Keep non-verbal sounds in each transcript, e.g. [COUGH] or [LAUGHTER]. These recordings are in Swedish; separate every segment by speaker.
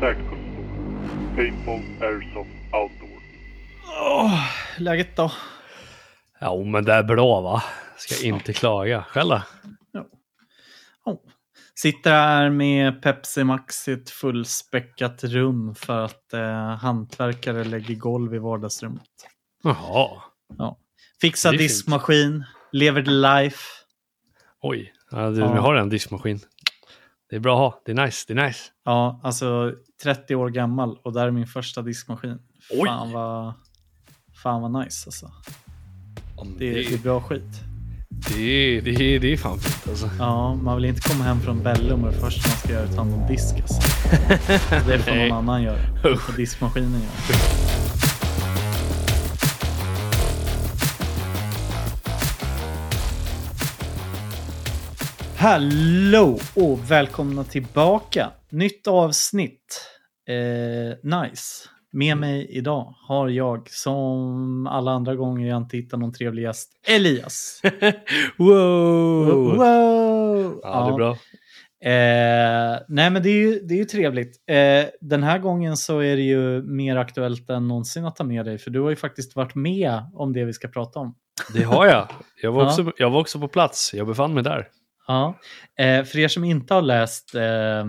Speaker 1: Säkerhetskontor. Paintball Airsoft Outdoor.
Speaker 2: Åh, läget då?
Speaker 3: Ja, men det är bra va? Ska inte klaga. Själv då?
Speaker 2: Oh. Sitter här med Pepsi Max i ett fullspäckat rum för att eh, hantverkare lägger golv i vardagsrummet.
Speaker 3: Jaha.
Speaker 2: Ja.
Speaker 3: Fint.
Speaker 2: diskmaskin, lever the life.
Speaker 3: Oj, ja, du,
Speaker 2: Ja.
Speaker 3: vi har en diskmaskin. Det är bra att ha. Det är nice. Det är nice.
Speaker 2: Ja, alltså 30 år gammal och där är min första diskmaskin.
Speaker 3: Oj.
Speaker 2: Fan vad, fan vad nice alltså. Det,
Speaker 3: det,
Speaker 2: det är bra skit.
Speaker 3: det, är- det, är- det är fan fint alltså.
Speaker 2: Ja, man vill inte komma hem från Bellum och det första man ska göra är att ta hand om disk alltså. [LAUGHS] Det får någon annan göra. Diskmaskinen göra. [LAUGHS] Hallå och välkomna tillbaka. Nytt avsnitt. Eh, nice. Med mig idag har jag som alla andra gånger jag inte hittar någon trevlig gäst, Elias. [LAUGHS]
Speaker 3: wow!
Speaker 2: Wow!
Speaker 3: Ja, det är bra.
Speaker 2: Eh, nej, men det är ju, det är ju trevligt. Eh, den här gången så är det ju mer aktuellt än någonsin att ta med dig, för du har ju faktiskt varit med om det vi ska prata om.
Speaker 3: Det har jag. Jag var, också, jag var också på plats. Jag befann mig där.
Speaker 2: Ja. Eh, för er som inte har läst eh,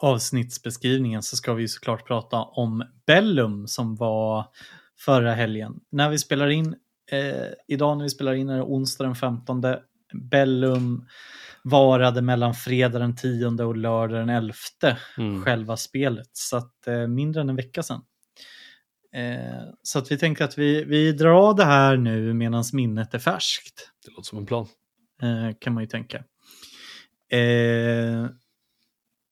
Speaker 2: avsnittsbeskrivningen så ska vi såklart prata om Bellum som var förra helgen. När vi spelar in, eh, idag när vi spelar in är det onsdag den 15. Bellum varade mellan fredag den 10 och lördag den 11.
Speaker 3: Mm.
Speaker 2: själva spelet. Så att eh, mindre än en vecka sedan. Eh, så att vi tänker att vi, vi drar det här nu medan minnet är färskt.
Speaker 3: Det låter som en plan.
Speaker 2: Eh, kan man ju tänka. Eh,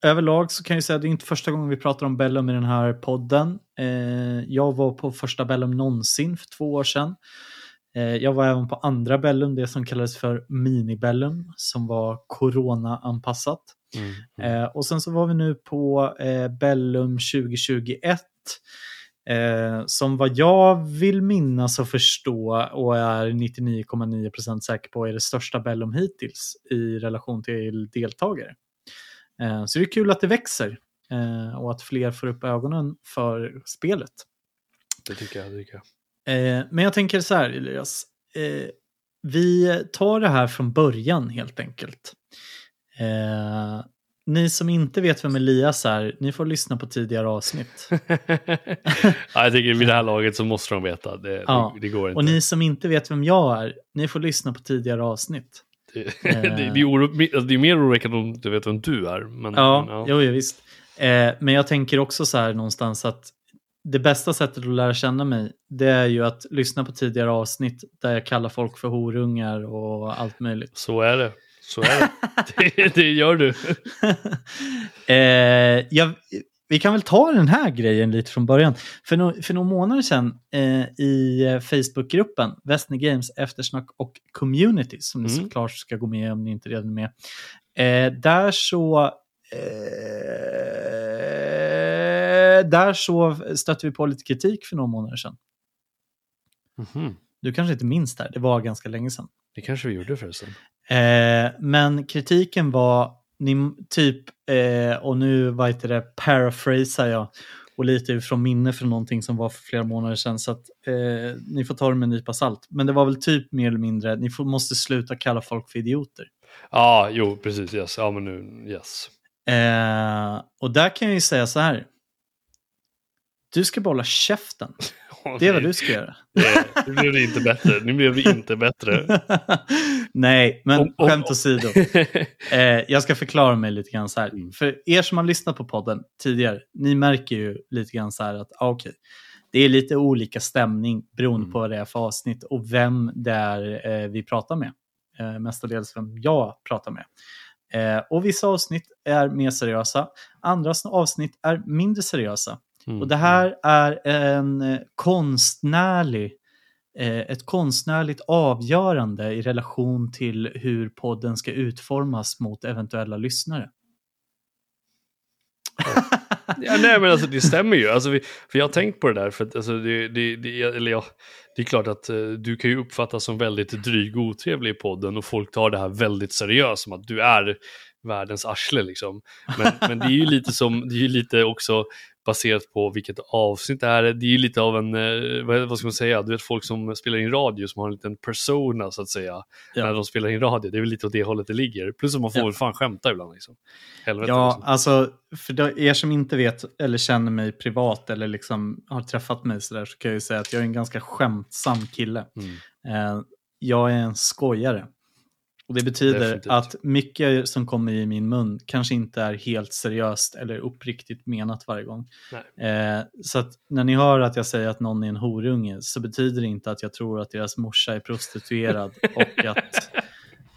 Speaker 2: överlag så kan jag säga att det är inte första gången vi pratar om Bellum i den här podden. Eh, jag var på första Bellum någonsin för två år sedan. Eh, jag var även på andra Bellum, det som kallades för mini-Bellum, som var corona-anpassat.
Speaker 3: Mm. Mm.
Speaker 2: Eh, och sen så var vi nu på eh, Bellum 2021. Eh, som vad jag vill minnas och förstå och är 99,9% säker på är det största Bellum hittills i relation till deltagare. Eh, så det är kul att det växer eh, och att fler får upp ögonen för spelet.
Speaker 3: Det tycker jag. Det tycker jag.
Speaker 2: Eh, men jag tänker så här, Elias. Eh, vi tar det här från början helt enkelt. Eh, ni som inte vet vem Elias är, ni får lyssna på tidigare avsnitt. [LAUGHS]
Speaker 3: ja, jag tycker vid det här laget så måste de veta. Det,
Speaker 2: Ja.
Speaker 3: det, det går inte.
Speaker 2: Och ni som inte vet vem jag är, ni får lyssna på tidigare avsnitt.
Speaker 3: Det, [LAUGHS] det, det, är oro, alltså, det är mer oroväckande om du vet vem du är. Men,
Speaker 2: Ja,
Speaker 3: men,
Speaker 2: Jo, jo, visst. Eh, men jag tänker också så här någonstans att det bästa sättet att lära känna mig, det är ju att lyssna på tidigare avsnitt där jag kallar folk för horungar och allt möjligt.
Speaker 3: Så är det. Så är det. [LAUGHS] det, det gör du. [LAUGHS]
Speaker 2: eh, jag, vi kan väl ta den här grejen lite från början. För, no, för några månader sedan eh, i Facebookgruppen Västny Games eftersnack och community som ni
Speaker 3: Mm.
Speaker 2: såklart ska gå med om ni inte redan är med. Eh, där så eh, där så stötte vi på lite kritik för några månader sedan.
Speaker 3: Mhm.
Speaker 2: Du kanske inte minns det här, det var ganska länge sedan.
Speaker 3: Det kanske vi gjorde förresten.
Speaker 2: Eh, men kritiken var ni, typ, eh, och nu vad heter det, paraphrasar jag, och lite från minne från någonting som var för flera månader sedan, så att eh, ni får ta det med en nypa salt. Men det var väl typ mer eller mindre, ni får, måste sluta kalla folk för idioter.
Speaker 3: Ja, jo, precis. Yes. Ja, men nu, yes.
Speaker 2: Eh, och där kan jag ju säga så här. Du ska bara hålla käften. [LAUGHS] Det är vad du ska göra.
Speaker 3: Nu blev det inte bättre. Nu blev det inte bättre. [LAUGHS]
Speaker 2: Nej, men
Speaker 3: Om- om-
Speaker 2: skämt åsido. [LAUGHS] Eh, jag ska förklara mig lite grann så här.
Speaker 3: Mm.
Speaker 2: För er som har lyssnat på podden tidigare, ni märker ju lite grann så här att ah, okej, det är lite olika stämning beroende
Speaker 3: Mm.
Speaker 2: på vad det är för avsnitt och vem det är eh, vi pratar med. Eh, mestadels vem jag pratar med. Eh, och vissa avsnitt är mer seriösa, andra avsnitt är mindre seriösa.
Speaker 3: Mm.
Speaker 2: Och det här är en eh, konstnärlig, eh, ett konstnärligt avgörande i relation till hur podden ska utformas mot eventuella lyssnare.
Speaker 3: Ja, nej, men alltså det stämmer ju. Alltså, vi, för jag har tänkt på det där. För att, alltså, det, det, det, eller ja, det är klart att eh, du kan ju uppfattas som väldigt dryg och otrevlig i podden och folk tar det här väldigt seriöst. Som att du är världens arsle liksom. Men, men det är ju lite som, det är ju lite också baserat på vilket avsnitt det är. Det är ju lite av en, eh, vad, ska man säga, du vet folk som spelar in radio som har en liten persona så att säga.
Speaker 2: Ja.
Speaker 3: När de spelar in radio, det är väl lite åt det hållet det ligger. Plus att man får
Speaker 2: Ja.
Speaker 3: väl fan skämta ibland liksom. Helvete
Speaker 2: Ja,
Speaker 3: liksom.
Speaker 2: alltså för er som inte vet eller känner mig privat eller liksom har träffat mig så där så kan jag ju säga att jag är en ganska skämtsam kille.
Speaker 3: Mm.
Speaker 2: Eh, jag är en skojare. Och det betyder
Speaker 3: Definitivt.
Speaker 2: att mycket som kommer i min mun kanske inte är helt seriöst eller uppriktigt menat varje gång. Eh, så att när ni hör att jag säger att någon är en horunge så betyder det inte att jag tror att deras morsa är prostituerad [LAUGHS] och att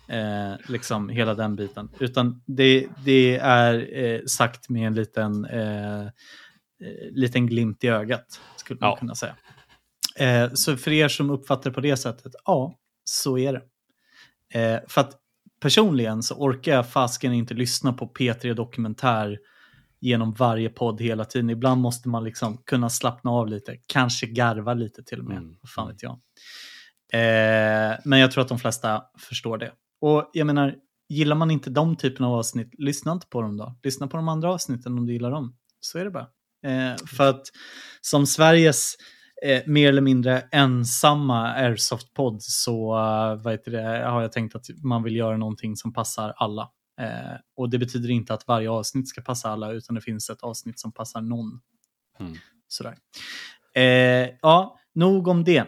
Speaker 2: eh, liksom hela den biten. Utan det, det är eh, sagt med en liten, eh, eh, liten glimt i ögat, skulle man
Speaker 3: Ja.
Speaker 2: kunna säga. Eh, så för er som uppfattar det på det sättet, ja, så är det. Eh, för att personligen så orkar jag fasken inte lyssna på P3 Dokumentär genom varje podd hela tiden. Ibland måste man liksom kunna slappna av lite, kanske garva lite till och med.
Speaker 3: Mm.
Speaker 2: Vad fan vet jag. Eh, men jag tror att de flesta förstår det. Och jag menar, gillar man inte de typerna av avsnitt, lyssna inte på dem då. Lyssna på de andra avsnitten om du gillar dem. Så är det bara. Eh, för att som Sveriges eh, mer eller mindre ensamma Airsoft-podd så uh, det, har jag tänkt att man vill göra någonting som passar alla. Eh, och det betyder inte att varje avsnitt ska passa alla, utan det finns ett avsnitt som passar någon.
Speaker 3: Mm.
Speaker 2: Sådär. Eh, ja, nog om det.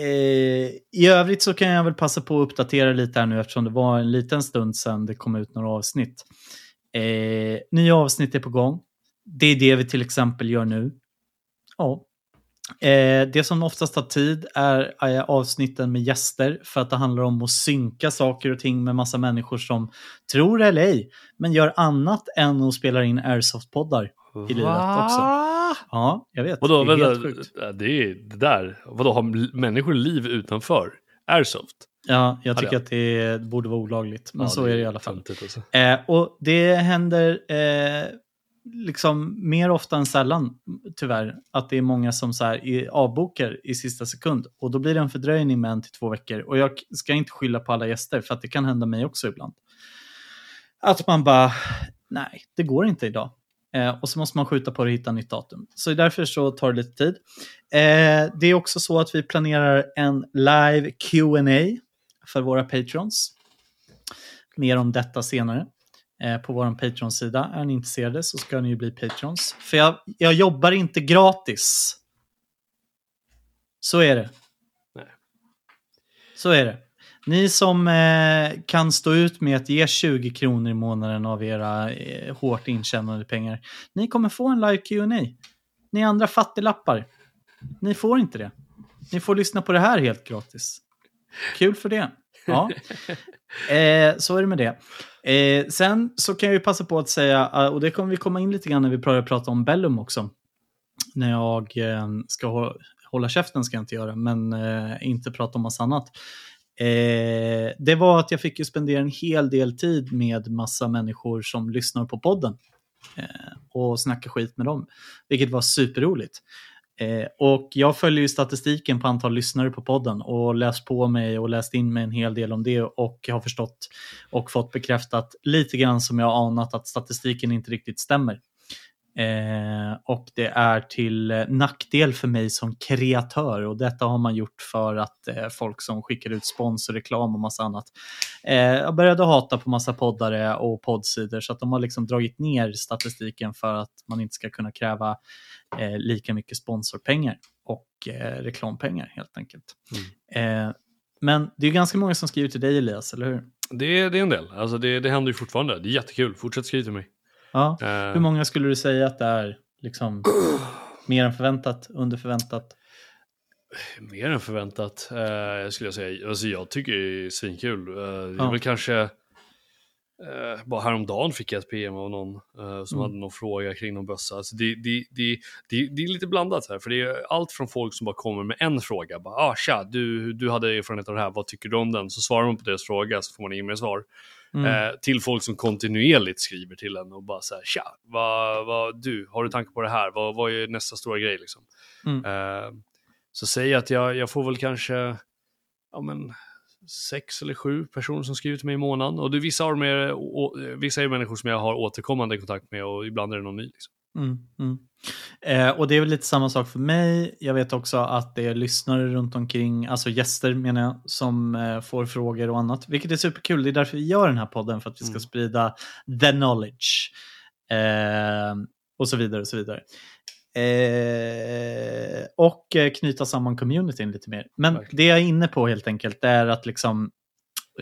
Speaker 2: Eh, I övrigt så kan jag väl passa på att uppdatera lite här nu eftersom det var en liten stund sedan det kom ut några avsnitt. Eh, nya avsnitt är på gång. Det är det vi till exempel gör nu. Ja. Eh, det som oftast tar tid är eh, avsnitten med gäster för att det handlar om att synka saker och ting med massa människor som tror eller ej, men gör annat än att spela in Airsoft-poddar. i livet också. Ja, jag vet.
Speaker 3: Vadå,
Speaker 2: det är
Speaker 3: vänta,
Speaker 2: helt sjukt.
Speaker 3: det är det där. Vadå, har människor liv utanför? Airsoft?
Speaker 2: Ja, jag tycker
Speaker 3: Ja,
Speaker 2: att det borde vara olagligt, men
Speaker 3: Ja,
Speaker 2: så är det i alla fall.
Speaker 3: Alltså.
Speaker 2: Eh, och det händer eh, liksom mer ofta än sällan, tyvärr, att det är många som så här, i, avbokar i sista sekund. Och då blir det en fördröjning med en till två veckor. Och jag ska inte skylla på alla gäster, för att det kan hända mig också ibland. Att man bara, nej, det går inte idag. Eh, och så måste man skjuta på det och hitta nytt datum. Så därför så tar det lite tid. Eh, det är också så att vi planerar en live Q&A för våra patrons. Mer om detta senare. Eh, på vår Patreon-sida. Är ni intresserade så ska ni ju bli patrons. För jag, jag jobbar inte gratis. Så är det.
Speaker 3: Nej.
Speaker 2: Så är det. Ni som eh, kan stå ut med att ge 20 kronor i månaden av era eh, hårt intjänade pengar. Ni kommer få en live Q&A. Ni andra fattiglappar. Ni får inte det. Ni får lyssna på det här helt gratis. Kul för det. Ja. Eh, så är det med det. Eh, sen så kan jag ju passa på att säga, eh, och det kommer vi komma in lite grann när vi börjar prata om Bellum också. När jag eh, ska hå- hålla käften ska jag inte göra, men eh, inte prata om massa annat. Eh, det var att jag fick ju spendera en hel del tid med massa människor som lyssnar på podden. Eh, och snacka skit med dem, vilket var superroligt. Eh, och jag följer ju statistiken på antal lyssnare på podden och läst på mig och läst in mig en hel del om det och har förstått och fått bekräftat lite grann som jag anat att statistiken inte riktigt stämmer. Eh, och det är till eh, nackdel för mig som kreatör och detta har man gjort för att eh, folk som skickar ut spons och reklam och massa annat. Eh, jag började hata på massa poddare och poddsidor så att de har liksom dragit ner statistiken för att man inte ska kunna kräva eh, lika mycket sponsorpengar och reklampengar helt enkelt. Eh, men det är ganska många som skriver till dig Elias, eller hur?
Speaker 3: Det, är- det är en del. Alltså det, det händer ju fortfarande. Det är jättekul. Fortsätt skriva till mig.
Speaker 2: Ja.
Speaker 3: Eh,
Speaker 2: Hur många skulle du säga att det är liksom [CLEARS THROAT] mer än förväntat, under förväntat?
Speaker 3: Mer än förväntat, eh, skulle jag säga. Alltså jag tycker det är svinkul. Eh, det är väl kanske... Eh, bara häromdagen fick jag ett PM av någon eh, som
Speaker 2: Mm.
Speaker 3: hade någon fråga kring någon bössa. Alltså det, det, det, det, är lite blandat här, för det är allt från folk som bara kommer med en fråga. Bara, ah, tja, du, du hade erfarenhet av det här, vad tycker du om den? Så svarar man på deras fråga så får man inget mer svar.
Speaker 2: Mm.
Speaker 3: Eh, till folk som kontinuerligt skriver till en och bara så här, tja, vad, vad, du, har du tankar på det här? Vad, vad är nästa stora grej liksom?
Speaker 2: Mm.
Speaker 3: Eh, så säg att jag, jag får väl kanske, ja men, sex eller sju personer som skriver till mig i månaden. Och det, vissa, av dem är, vissa är människor som jag har återkommande kontakt med och ibland är det någon ny. Liksom.
Speaker 2: Mm, mm. Eh, och det är väl lite samma sak för mig. Jag vet också att det är lyssnare runt omkring, alltså gäster menar jag, som eh, får frågor och annat. Vilket är superkul. Det är därför vi gör den här podden, för att vi ska
Speaker 3: Mm.
Speaker 2: sprida the knowledge. Eh, och så vidare och så vidare. Eh, och eh, knyta samman communityn lite mer. Men
Speaker 3: Verkligen.
Speaker 2: det jag är inne på helt enkelt är att liksom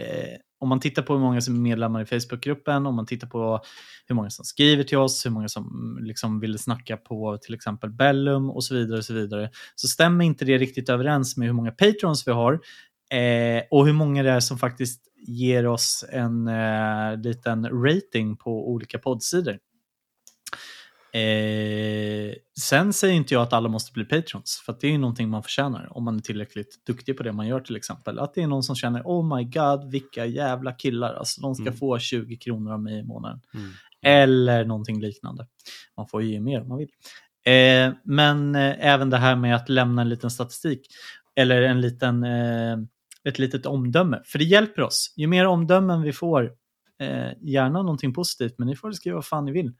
Speaker 2: eh, om man tittar på hur många som är medlemmar i Facebookgruppen, om man tittar på hur många som skriver till oss, hur många som mm, liksom vill snacka på till exempel Bellum och så vidare, och så vidare, så stämmer inte det riktigt överens med hur många patrons vi har eh, och hur många det är som faktiskt ger oss en eh, liten rating på olika poddsidor. Eh, sen säger inte jag att alla måste bli patrons, för det är ju någonting man förtjänar om man är tillräckligt duktig på det man gör till exempel. Att det är någon som känner oh my god, vilka jävla killar, alltså de ska
Speaker 3: Mm.
Speaker 2: få 20 kronor av mig i månaden.
Speaker 3: Mm.
Speaker 2: Eller någonting liknande. Man får ju ge mer om man vill. Eh, men eh, även det här med att lämna en liten statistik eller en liten, eh, ett litet omdöme. För det hjälper oss. Ju mer omdömen vi får, eh, gärna någonting positivt, men ni får skriva vad fan ni vill.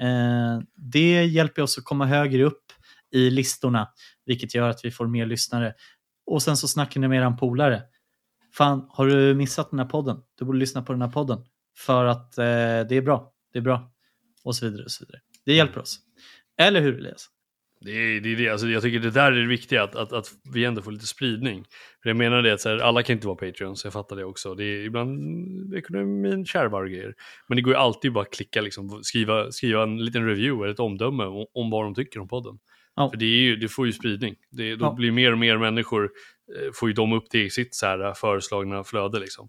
Speaker 2: Eh, det hjälper oss att komma högre upp i listorna, vilket gör att vi får mer lyssnare. Och sen så snackar ni med er polare. Fan, har du missat den här podden? Du borde lyssna på den här podden. För att eh, det är bra. Det är bra. Och så vidare. och så vidare. Det hjälper oss. Eller hur Elias?
Speaker 3: Det är det, är det. Alltså, jag tycker det där är det viktiga, att, att, att vi ändå får lite spridning. För jag menar det att så här, alla kan inte vara Patreons, jag fattar det också. Det är ibland ekonomin kärvar och grejer. Men det går ju alltid bara att klicka, liksom, skriva, skriva en liten review eller ett omdöme om, om vad de tycker om podden.
Speaker 2: Ja.
Speaker 3: För det, är ju, det får ju spridning. Det, då
Speaker 2: Ja.
Speaker 3: blir mer och mer människor, eh, får ju de upp det i sitt så här, föreslagna flöde. Liksom.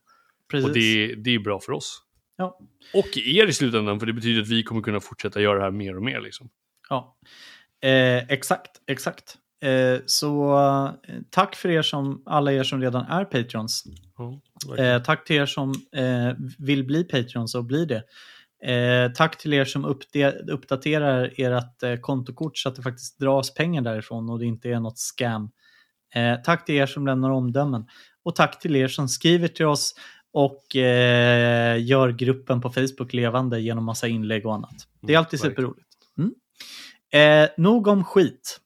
Speaker 2: Precis.
Speaker 3: Och det, det är bra för oss.
Speaker 2: Ja.
Speaker 3: Och er i slutändan, för det betyder att vi kommer kunna fortsätta göra det här mer och mer. Liksom.
Speaker 2: Ja, eh, exakt, exakt. Eh, så eh, tack för er som, alla er som redan är Patreons.
Speaker 3: Verkligen.
Speaker 2: Eh, tack till er som eh, vill bli Patreons och bli det. Tack till er som uppdaterar ert kontokort så att det faktiskt dras pengar därifrån och det inte är något scam. Tack till er som lämnar omdömen. Och tack till er som skriver till oss och eh, gör gruppen på Facebook levande genom massa inlägg och annat. Det är alltid
Speaker 3: verkligen.
Speaker 2: superroligt. Mm. Eh, nog om skit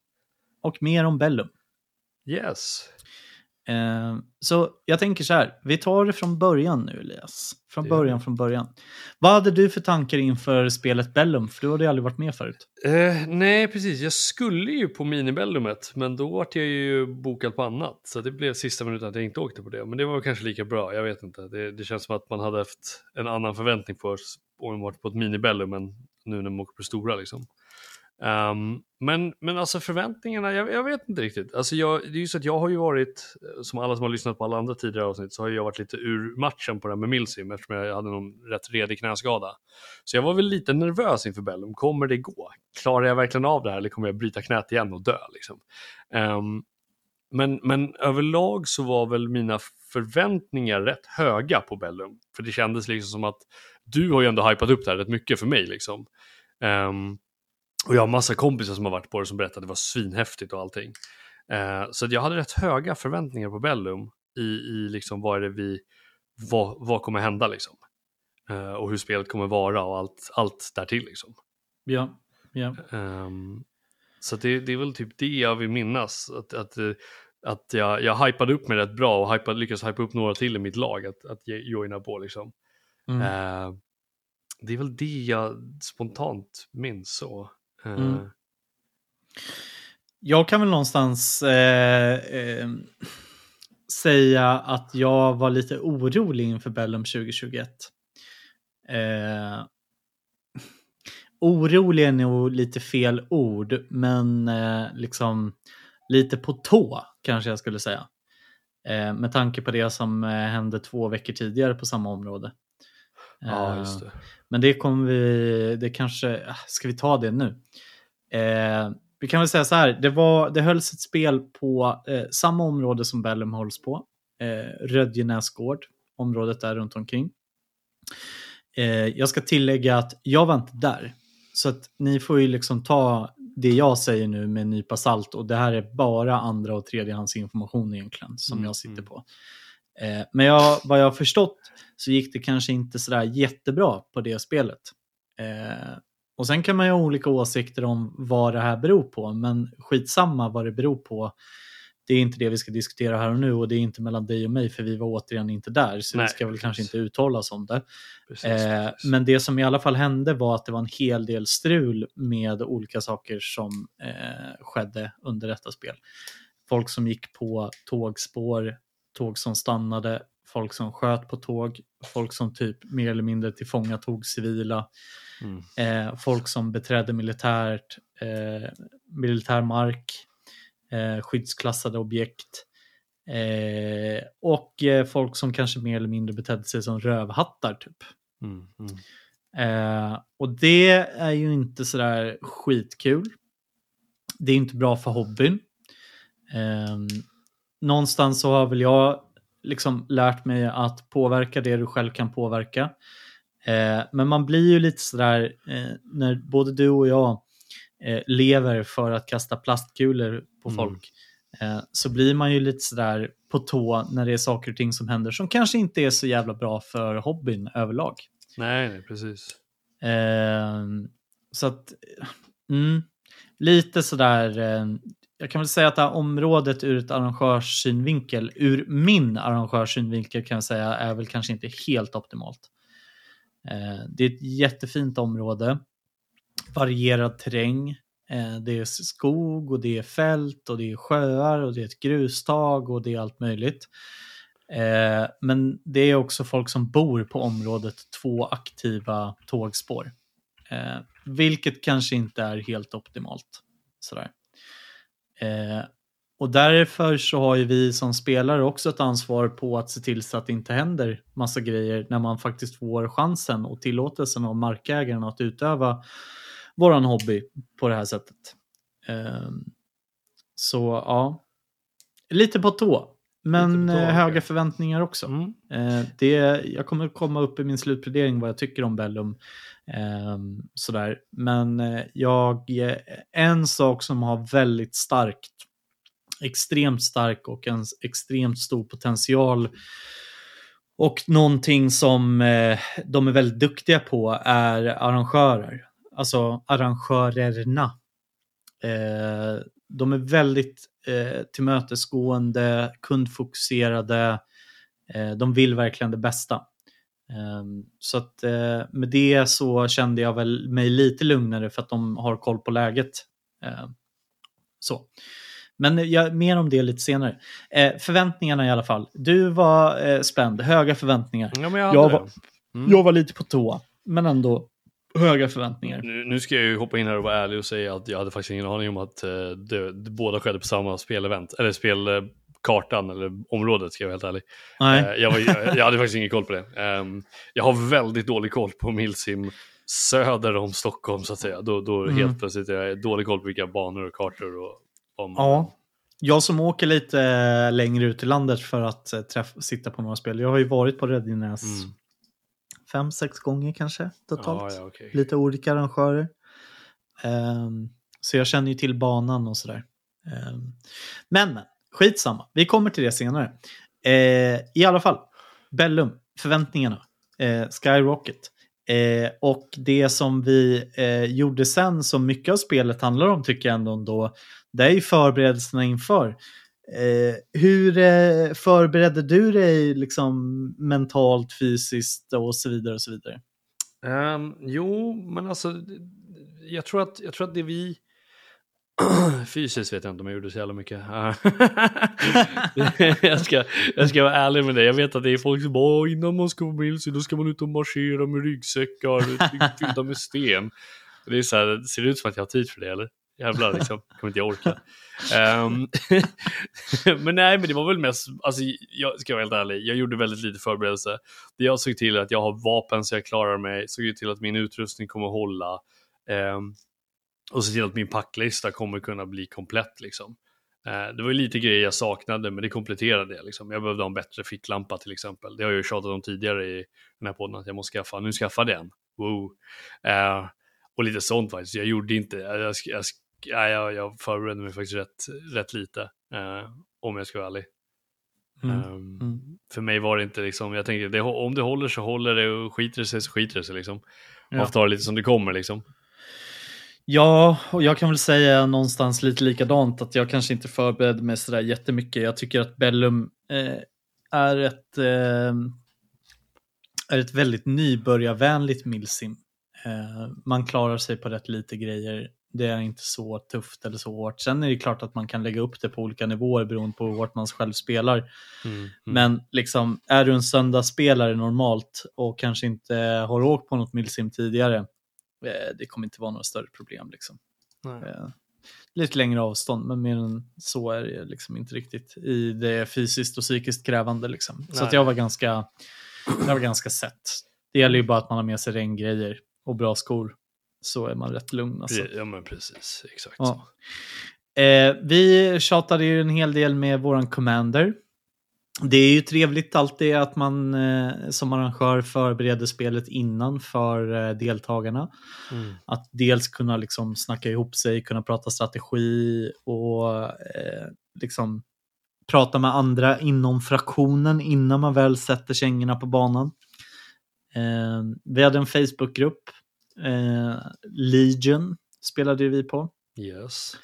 Speaker 2: och mer om Bellum.
Speaker 3: Yes.
Speaker 2: Eh, så jag tänker så här, vi tar det från början nu Elias. Från
Speaker 3: Det
Speaker 2: början, från början. Vad hade du för tankar inför spelet Bellum? För du hade ju aldrig varit med förut.
Speaker 3: Eh, nej, precis. Jag skulle ju på minibellumet, men då vart jag ju bokad på annat. Så det blev sista minuten att jag inte åkte på det. Men det var kanske lika bra, jag vet inte. Det, det känns som att man hade haft en annan förväntning på oss om man varit på ett minibellum än nu när man åker på stora liksom. Um, men, men alltså förväntningarna, jag, jag vet inte riktigt. Alltså jag, det är ju så att jag har ju varit, eh, som alla som har lyssnat på alla andra tidigare avsnitt, så har jag varit lite ur matchen på det här med Milsim eftersom jag hade någon rätt redig knäskada. Så jag var väl lite nervös inför Bellum. Kommer det gå? Klarar jag verkligen av det här eller kommer jag bryta knät igen och dö? Liksom? Um, men, men överlag så var väl mina förväntningar rätt höga på Bellum. För det kändes liksom som att du har ju ändå hypat upp det här rätt mycket för mig. Liksom. Um, och jag har massa kompisar som har varit på det som berättade att det var svinhäftigt och allting. Eh, så jag hade rätt höga förväntningar på Bellum i, i liksom vad är det vi, vad, vad kommer hända liksom. Eh, och hur spelet kommer vara och allt, allt därtill liksom.
Speaker 2: Ja, ja.
Speaker 3: Ehm, så det, det är väl typ det jag vill minnas. Att, att, eh, att jag, jag hypade upp mig rätt bra och hypade, lyckades hypa upp några till i mitt lag att, att joina på liksom.
Speaker 2: Mm.
Speaker 3: Eh, det är väl det jag spontant minns så.
Speaker 2: Mm. Eh, jag kan väl någonstans eh, eh, säga att jag var lite orolig inför Bellum 2021. Eh, orolig är nog lite fel ord, men eh, liksom lite på tå kanske jag skulle säga. Eh, med tanke på det som eh, hände två veckor tidigare på samma område.
Speaker 3: Ja, just det.
Speaker 2: men det kommer vi, det kanske, ah, ska vi ta det nu? Eh, vi kan väl säga så här, det, var, det hölls ett spel på eh, samma område som Bellum hålls på. Eh, Rödjenäsgård, området där runt omkring. Eh, jag ska tillägga att jag var inte där. Så att ni får ju liksom ta det jag säger nu med en nypa salt och det här är bara andra och tredjehandsinformation egentligen som
Speaker 3: Mm,
Speaker 2: jag sitter
Speaker 3: mm.
Speaker 2: på. Eh, men jag, vad jag har förstått så gick det kanske inte sådär jättebra på det spelet. Eh, och sen kan man ju ha olika åsikter om vad det här beror på, men skitsamma vad det beror på. Det är inte det vi ska diskutera här och nu och det är inte mellan dig och mig för vi var återigen inte där så
Speaker 3: Nej,
Speaker 2: vi ska väl
Speaker 3: precis.
Speaker 2: kanske inte uttala oss om det.
Speaker 3: Precis,
Speaker 2: Eh,
Speaker 3: precis.
Speaker 2: men det som i alla fall hände var att det var en hel del strul med olika saker som eh, skedde under detta spel. Folk som gick på tågspår, tåg som stannade, folk som sköt på tåg, folk som typ mer eller mindre tillfångatog civila,
Speaker 3: Mm.
Speaker 2: eh, folk som beträdde militärt, eh, militär mark, eh, skyddsklassade objekt eh, och eh, folk som kanske mer eller mindre betedde sig som rövhattar typ.
Speaker 3: Mm. Mm.
Speaker 2: Eh, och det är ju inte sådär skitkul. Det är inte bra för hobbyn. Eh, någonstans så har väl jag liksom lärt mig att påverka det du själv kan påverka. Eh, men man blir ju lite sådär eh, när både du och jag eh, lever för att kasta plastkulor på
Speaker 3: Mm.
Speaker 2: folk. Eh, så blir man ju lite sådär på tå när det är saker och ting som händer som kanske inte är så jävla bra för hobbyn överlag.
Speaker 3: Nej, nej, precis.
Speaker 2: Ehm, så att, mm, lite sådär, eh, jag kan väl säga att det här området ur ett arrangörssynvinkel, ur min arrangörssynvinkel kan jag säga, är väl kanske inte helt optimalt. Eh, det är ett jättefint område, varierad terräng, eh, det är skog och det är fält och det är sjöar och det är ett grustag och det är allt möjligt. Eh, men det är också folk som bor på området, två aktiva tågspår. Eh, vilket kanske inte är helt optimalt. Sådär. Eh, och därför så har ju vi som spelare också ett ansvar på att se till så att det inte händer massa grejer när man faktiskt får chansen och tillåtelsen av markägaren att utöva våran hobby på det här sättet. Eh, så ja, lite på tå. Men eh, höga förväntningar också.
Speaker 3: Mm.
Speaker 2: Eh, det, jag kommer komma upp i min slutplädering vad jag tycker om Bellum. Ehm, sådär. Men eh, jag, eh, en sak som har väldigt starkt, extremt stark och en extremt stor potential och någonting som eh, de är väldigt duktiga på är arrangörer. Alltså arrangörerna. De är väldigt eh, tillmötesgående, kundfokuserade. De vill verkligen det bästa. Eh, så att eh, med det så kände jag väl mig lite lugnare för att de har koll på läget. Eh, så. Men jag, mer om det lite senare. Eh, förväntningarna i alla fall. Du var eh, spänd, höga förväntningar.
Speaker 3: Ja, jag
Speaker 2: Jag var,
Speaker 3: Mm.
Speaker 2: jag var lite på tå, men ändå höga förväntningar.
Speaker 3: Nu, nu ska jag ju hoppa in här och vara ärlig och säga att jag hade faktiskt ingen aning om att eh, det, det båda skedde på samma spelevent, eller spelkartan eller området ska jag vara helt ärlig.
Speaker 2: Nej.
Speaker 3: Eh, jag, var, jag, jag hade faktiskt ingen koll på det. Ehm, jag har väldigt dålig koll på Milsim söder om Stockholm så att säga. Då, då
Speaker 2: Mm.
Speaker 3: helt plötsligt har jag dålig koll på vilka banor och kartor och om.
Speaker 2: Ja. Jag som åker lite eh, längre ut i landet för att eh, träff, sitta på några spel. Jag har ju varit på Redinäs
Speaker 3: Mm.
Speaker 2: fem, sex gånger kanske totalt.
Speaker 3: Ja, ja, okej.
Speaker 2: Lite olika arrangörer. Ehm, så jag känner ju till banan och sådär. Um, men, men, skitsamma. Vi kommer till det senare. Eh, I alla fall, Bellum, förväntningarna, eh, Skyrocket. Eh, och det som vi eh, gjorde sen, som mycket av spelet handlar om tycker jag ändå, ändå det är ju förberedelserna inför. Eh, hur eh, förberedde du dig liksom mentalt, fysiskt och så vidare och så vidare?
Speaker 3: Um, jo, men alltså, jag tror att, jag tror att det vi... [CLEARS THROAT] Fysiskt vet jag inte om jag gjorde så jävla mycket. [LAUGHS] jag, ska, jag ska vara ärlig med det. Jag vet att det är folk som bara "Åh, innan man ska vara med sig, då ska man ut och marschera med ryggsäckar [LAUGHS] fyllda med sten. Det är så här, ser det ut som att jag har tid för det eller? Jävlar liksom, kommer inte jag orka. Ehm, [LAUGHS] men nej, men det var väl mest, alltså jag ska vara helt ärlig, jag gjorde väldigt lite förberedelse. Det jag såg till att jag har vapen så jag klarar mig, såg till att min utrustning kommer hålla. ehm, och se till att min packlista kommer kunna bli komplett liksom. Eh, det var lite grejer jag saknade, men det kompletterade det. Liksom. Jag behövde ha en bättre ficklampa till exempel. Det har jag ju tjatat om tidigare i den här podden, att jag måste skaffa. Nu skaffade jag en. Wow. Eh, och lite sånt faktiskt. Jag gjorde inte, jag, jag, jag, ja, jag, jag förberedde mig faktiskt rätt, rätt lite, eh, om jag ska vara ärlig.
Speaker 2: Mm.
Speaker 3: Ehm,
Speaker 2: Mm.
Speaker 3: för mig var det inte liksom, jag tänkte det, om det håller så håller det och skiter det sig så skiter det sig liksom.
Speaker 2: Ja.
Speaker 3: Man får ta det lite som det kommer liksom.
Speaker 2: Ja, och jag kan väl säga någonstans lite likadant att jag kanske inte förberedde mig sådär jättemycket. Jag tycker att Bellum eh, är, ett, eh, är ett väldigt nybörjarvänligt milsim. Eh, man klarar sig på rätt lite grejer. Det är inte så tufft eller så hårt. Sen är det klart att man kan lägga upp det på olika nivåer beroende på hur hårt man själv spelar.
Speaker 3: Mm, mm.
Speaker 2: Men liksom, är du en söndagsspelare normalt och kanske inte har åkt på något milsim tidigare, det kommer inte vara några större problem. Liksom. Eh, Lite längre avstånd, men mer än så är det liksom inte riktigt i det fysiskt och psykiskt krävande. Liksom. Så jag var ganska, jag var ganska sett. Det gäller ju bara att man har med sig regngrejer och bra skor. Så är man rätt lugn. Alltså.
Speaker 3: Ja men precis, exakt
Speaker 2: Ja. Eh, vi tjatade ju en hel del med våran commander. Det är ju trevligt alltid att man eh, som arrangör förbereder spelet innan för eh, deltagarna.
Speaker 3: Mm.
Speaker 2: Att dels kunna liksom snacka ihop sig, kunna prata strategi och eh, liksom prata med andra inom fraktionen innan man väl sätter kängorna på banan. Eh, vi hade en Facebookgrupp, eh, Legion spelade vi på.
Speaker 3: Yes.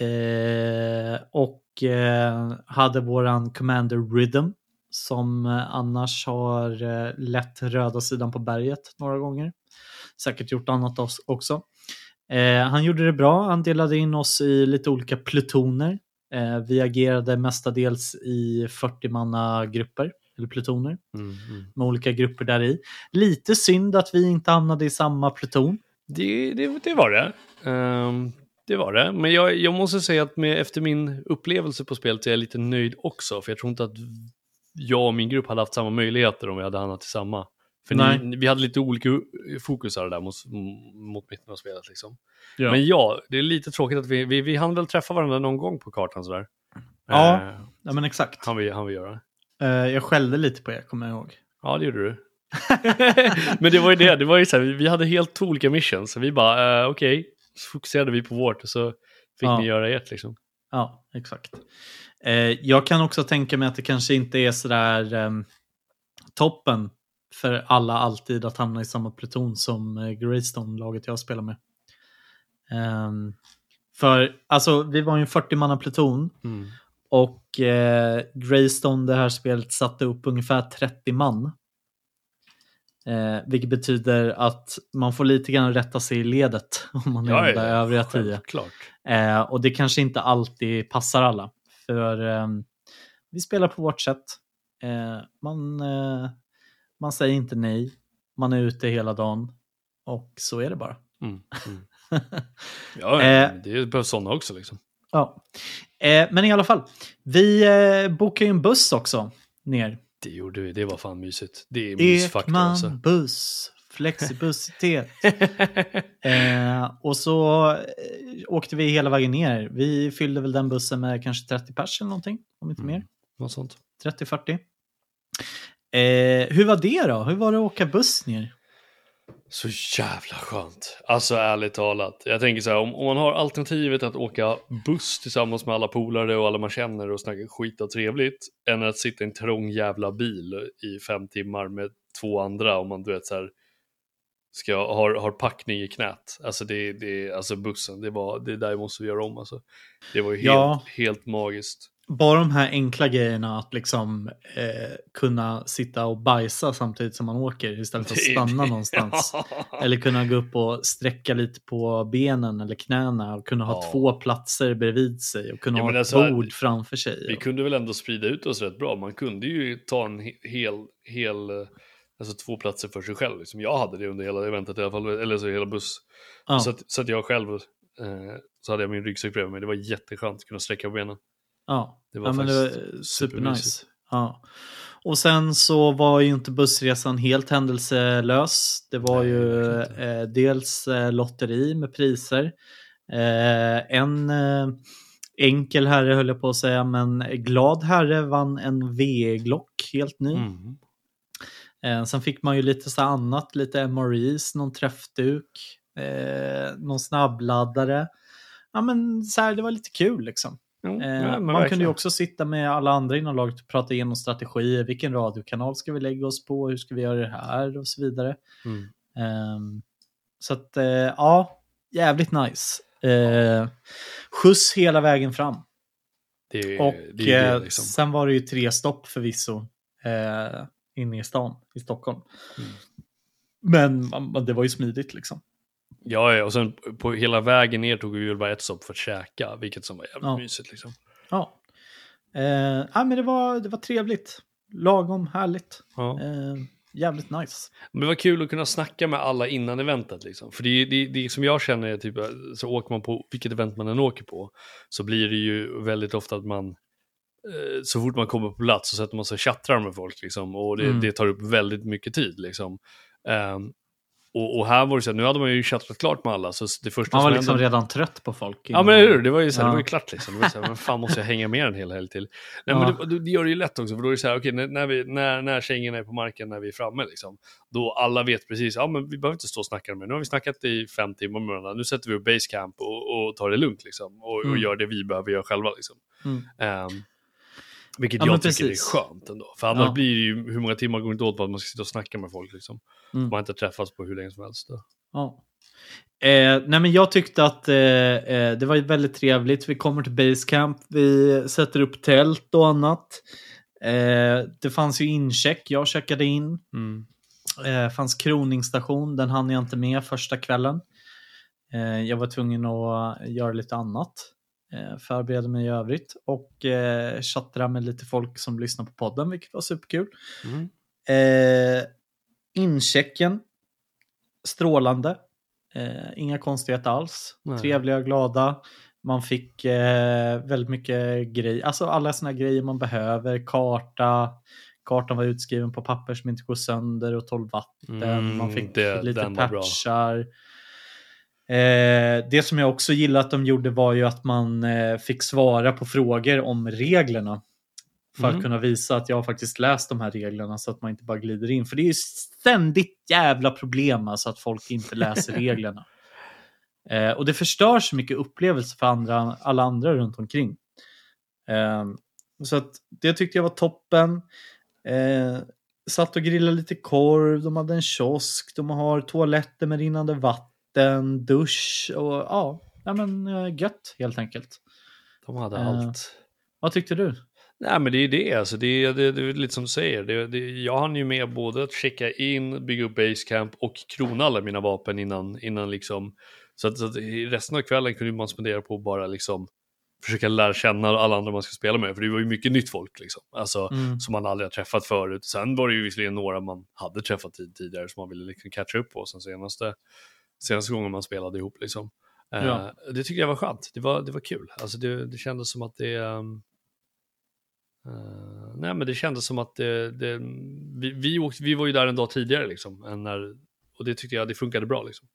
Speaker 2: Eh, och hade våran Commander Rhythm som eh, annars har eh, lett röda sidan på berget några gånger. Säkert gjort annat också. Eh, han gjorde det bra. Han delade in oss i lite olika plutoner. Eh, vi agerade mestadels i 40-manna grupper eller plutoner
Speaker 3: Mm, mm.
Speaker 2: med olika grupper där i. Lite synd att vi inte hamnade i samma pluton.
Speaker 3: Det, det, det var det. Ehm, det var det. Men jag, jag måste säga att med, efter min upplevelse på spelet är jag lite nöjd också. För jag tror inte att jag och min grupp hade haft samma möjligheter om vi hade hamnat i samma. För ni, vi hade lite olika fokusar där mot, mot mitten av spelet. Liksom.
Speaker 2: Ja.
Speaker 3: Men ja, det är lite tråkigt att vi, vi, vi hann väl träffa varandra någon gång på kartan sådär.
Speaker 2: Ja.
Speaker 3: Eh,
Speaker 2: Ja, men exakt.
Speaker 3: han vi, han vi göra.
Speaker 2: Eh, jag skällde lite på er, kommer jag ihåg.
Speaker 3: Ja, det gjorde du. [LAUGHS] [LAUGHS] Men det var ju det, det var ju så här, vi- hade helt olika missions. Så vi bara, eh, okej, så fokuserade vi på vårt och så fick
Speaker 2: Ja.
Speaker 3: ni göra ert liksom.
Speaker 2: Ja, exakt. Eh, jag kan också tänka mig att det kanske inte är sådär ehm, toppen för alla alltid att hamna i samma pluton som eh, Greystone-laget jag spelar med. Ehm, för alltså, vi var ju en 40-manna pluton
Speaker 3: Mm.
Speaker 2: och eh, Greystone, det här spelet, satte upp ungefär 30 man. Eh, vilket betyder att man får lite grann rätta sig i ledet [LAUGHS] om man är de där övriga tio. Eh, och det kanske inte alltid passar alla. För eh, vi spelar på vårt sätt. Eh, man, eh, man säger inte nej. Man är ute hela dagen. Och så är det bara.
Speaker 3: Mm. Mm. [LAUGHS] Ja,
Speaker 2: Eh.
Speaker 3: det behövs sådana också liksom.
Speaker 2: Ja. Men i alla fall, vi bokar ju en buss också ner.
Speaker 3: Det gjorde vi, det var fan mysigt. Det är mysfaktor alltså.
Speaker 2: buss, flexibussitet. [LAUGHS] eh, och så eh, åkte vi hela vägen ner. Vi fyllde väl den bussen med kanske 30 pers eller någonting, om inte
Speaker 3: Mm.
Speaker 2: mer.
Speaker 3: Något sånt.
Speaker 2: 30-40. Eh, hur var det då? Hur var det att åka buss ner?
Speaker 3: Så jävla skönt. Alltså ärligt talat. Jag tänker så här, om, om man har alternativet att åka buss tillsammans med alla polare och alla man känner och snacka skit och trevligt, än att sitta i en trång jävla bil i fem timmar med två andra om man du vet så här ska, har, har packning i knät. Alltså det, det alltså bussen, det var det där måste vi göra om alltså. Det var ju helt,
Speaker 2: Ja.
Speaker 3: helt magiskt.
Speaker 2: Bara de här enkla grejerna att liksom eh, kunna sitta och bajsa samtidigt som man åker istället för att stanna någonstans. [LAUGHS] Eller kunna gå upp och sträcka lite på benen eller knäna och kunna ha
Speaker 3: Ja.
Speaker 2: två platser bredvid sig och kunna
Speaker 3: Ja,
Speaker 2: ha ett
Speaker 3: alltså,
Speaker 2: bord framför sig.
Speaker 3: Vi kunde väl ändå sprida ut oss rätt bra. Man kunde ju ta en he- hel, hel eh, alltså två platser för sig själv. Liksom jag hade det under hela eventet i alla fall, eller så hela buss.
Speaker 2: ja.
Speaker 3: Så, att, så att jag själv, eh, så hade jag min ryggsäck bredvid mig. Det var jätteskönt att kunna sträcka på benen.
Speaker 2: Ja,
Speaker 3: Det var
Speaker 2: ja men det var
Speaker 3: faktiskt
Speaker 2: supernice. Ja. Och sen så var ju inte bussresan helt händelselös. Det var
Speaker 3: Nej,
Speaker 2: ju eh, dels eh, lotteri med priser. Eh, en eh, enkel herre höll jag på att säga, men glad herre vann en VE-glock helt ny.
Speaker 3: Mm.
Speaker 2: Eh, sen fick man ju lite så annat, lite MREs, någon träffduk, eh, någon snabbladdare. Ja men så här, det var lite kul liksom.
Speaker 3: Mm,
Speaker 2: Eh,
Speaker 3: ja,
Speaker 2: man kunde ju också sitta med alla andra inom laget och prata igenom strategier. Vilken radiokanal ska vi lägga oss på? Hur ska vi göra det här? Och så vidare.
Speaker 3: Mm.
Speaker 2: Ehm, så att, eh, ja, jävligt nice. Uh, skjuts hela vägen fram.
Speaker 3: Det
Speaker 2: Och
Speaker 3: det
Speaker 2: eh,
Speaker 3: liksom.
Speaker 2: sen var det ju tre stopp förvisso uh, inne i stan i Stockholm.
Speaker 3: Mm.
Speaker 2: Men det var ju smidigt liksom.
Speaker 3: Ja, och sen på hela vägen ner tog vi väl bara ett stopp för att käka, vilket som var jävligt
Speaker 2: Ja.
Speaker 3: mysigt liksom.
Speaker 2: Ja, ja men det var, det var trevligt. Lagom härligt.
Speaker 3: Ja.
Speaker 2: Eh, jävligt nice.
Speaker 3: Men det var kul att kunna snacka med alla innan eventet liksom. För det, det, det som jag känner är typ, så åker man på vilket event man än åker på, så blir det ju väldigt ofta att man, eh, så fort man kommer på plats så sätter man sig och chattrar med folk liksom. Och det,
Speaker 2: Mm.
Speaker 3: det tar upp väldigt mycket tid liksom. Ehm, och, och här var det så här, nu hade man ju chattrat klart med alla, så det första
Speaker 2: Man var
Speaker 3: som
Speaker 2: liksom
Speaker 3: hände...
Speaker 2: redan trött på folk.
Speaker 3: Ja men hur, det var ju så här,
Speaker 2: Ja.
Speaker 3: det var ju klart liksom. Det var så här, men fan måste jag hänga med en hel helg till? Nej
Speaker 2: Ja.
Speaker 3: men det, det gör det ju lätt också, för då är det så här, okej när, när, vi, när, när kängorna är på marken, när vi är framme liksom, då alla vet precis, ja men vi behöver inte stå och snacka med, nu har vi snackat i fem timmar med varandra, nu sätter vi upp basecamp och, och tar det lugnt liksom, och, och
Speaker 2: Mm.
Speaker 3: gör det vi behöver göra själva liksom.
Speaker 2: Mm.
Speaker 3: Ehm, vilket
Speaker 2: Ja,
Speaker 3: jag tycker
Speaker 2: precis.
Speaker 3: är skönt ändå, för annars
Speaker 2: Ja.
Speaker 3: blir det ju hur många timmar går inte åt på att man ska sitta och snacka med folk liksom.
Speaker 2: Mm.
Speaker 3: Man har inte träffats på hur länge som helst. Då.
Speaker 2: Ja. Eh, nej men jag tyckte att eh, eh, det var väldigt trevligt. Vi kommer till Basecamp, vi sätter upp tält och annat. Eh, det fanns ju incheck, jag checkade in.
Speaker 3: Mm.
Speaker 2: Eh, fanns kroningsstation, den hann jag inte med första kvällen. Eh, jag var tvungen att göra lite annat. Eh, förbereda mig i övrigt och eh, chattra med lite folk som lyssnar på podden, vilket var superkul.
Speaker 3: Mm.
Speaker 2: Eh, inchecken, strålande. Eh, inga konstigheter alls.
Speaker 3: Nej.
Speaker 2: Trevliga glada. Man fick eh, väldigt mycket grejer, alltså alla såna grejer man behöver. Karta, kartan var utskriven på papper som inte går sönder och 12 vatten.
Speaker 3: Mm,
Speaker 2: man fick
Speaker 3: det-
Speaker 2: lite patchar. Eh, det som jag också gillade att de gjorde var ju att man eh, fick svara på frågor om reglerna. För
Speaker 3: Mm.
Speaker 2: att kunna visa att jag har faktiskt läst de här reglerna så att man inte bara glider in. För det är ju ständigt jävla problem alltså att folk inte läser [LAUGHS] reglerna. Eh, och det förstör så mycket upplevelse för andra, alla andra runt omkring. Eh, så att det tyckte jag var toppen. Eh, satt och grillade lite korv, de hade en kiosk, de har toaletter med rinnande vatten, dusch och ja, ja men eh, gött helt enkelt.
Speaker 3: De hade
Speaker 2: Eh,
Speaker 3: allt.
Speaker 2: Vad tyckte du?
Speaker 3: Nej men det är det, alltså, det, är, det, det är lite som du säger. Det, det, jag hann ju med både att checka in, bygga upp basecamp och krona alla mina vapen innan, innan liksom. Så att, så att i resten av kvällen kunde man spendera på bara liksom försöka lära känna alla andra man ska spela med. För det var ju mycket nytt folk liksom. Alltså
Speaker 2: Mm.
Speaker 3: som man aldrig har träffat förut. Sen var det ju visserligen några man hade träffat tid, tidigare som man ville liksom catcha upp på sen senaste, senaste gången man spelade ihop liksom. Eh,
Speaker 2: Ja.
Speaker 3: det tyckte jag var skönt. Det var, det var kul. Alltså det, det kändes som att det... ehm, eh, nej men det kändes som att det, det, vi, vi, åkte, vi var ju där en dag tidigare liksom. Än när, och det tyckte jag det funkade bra liksom.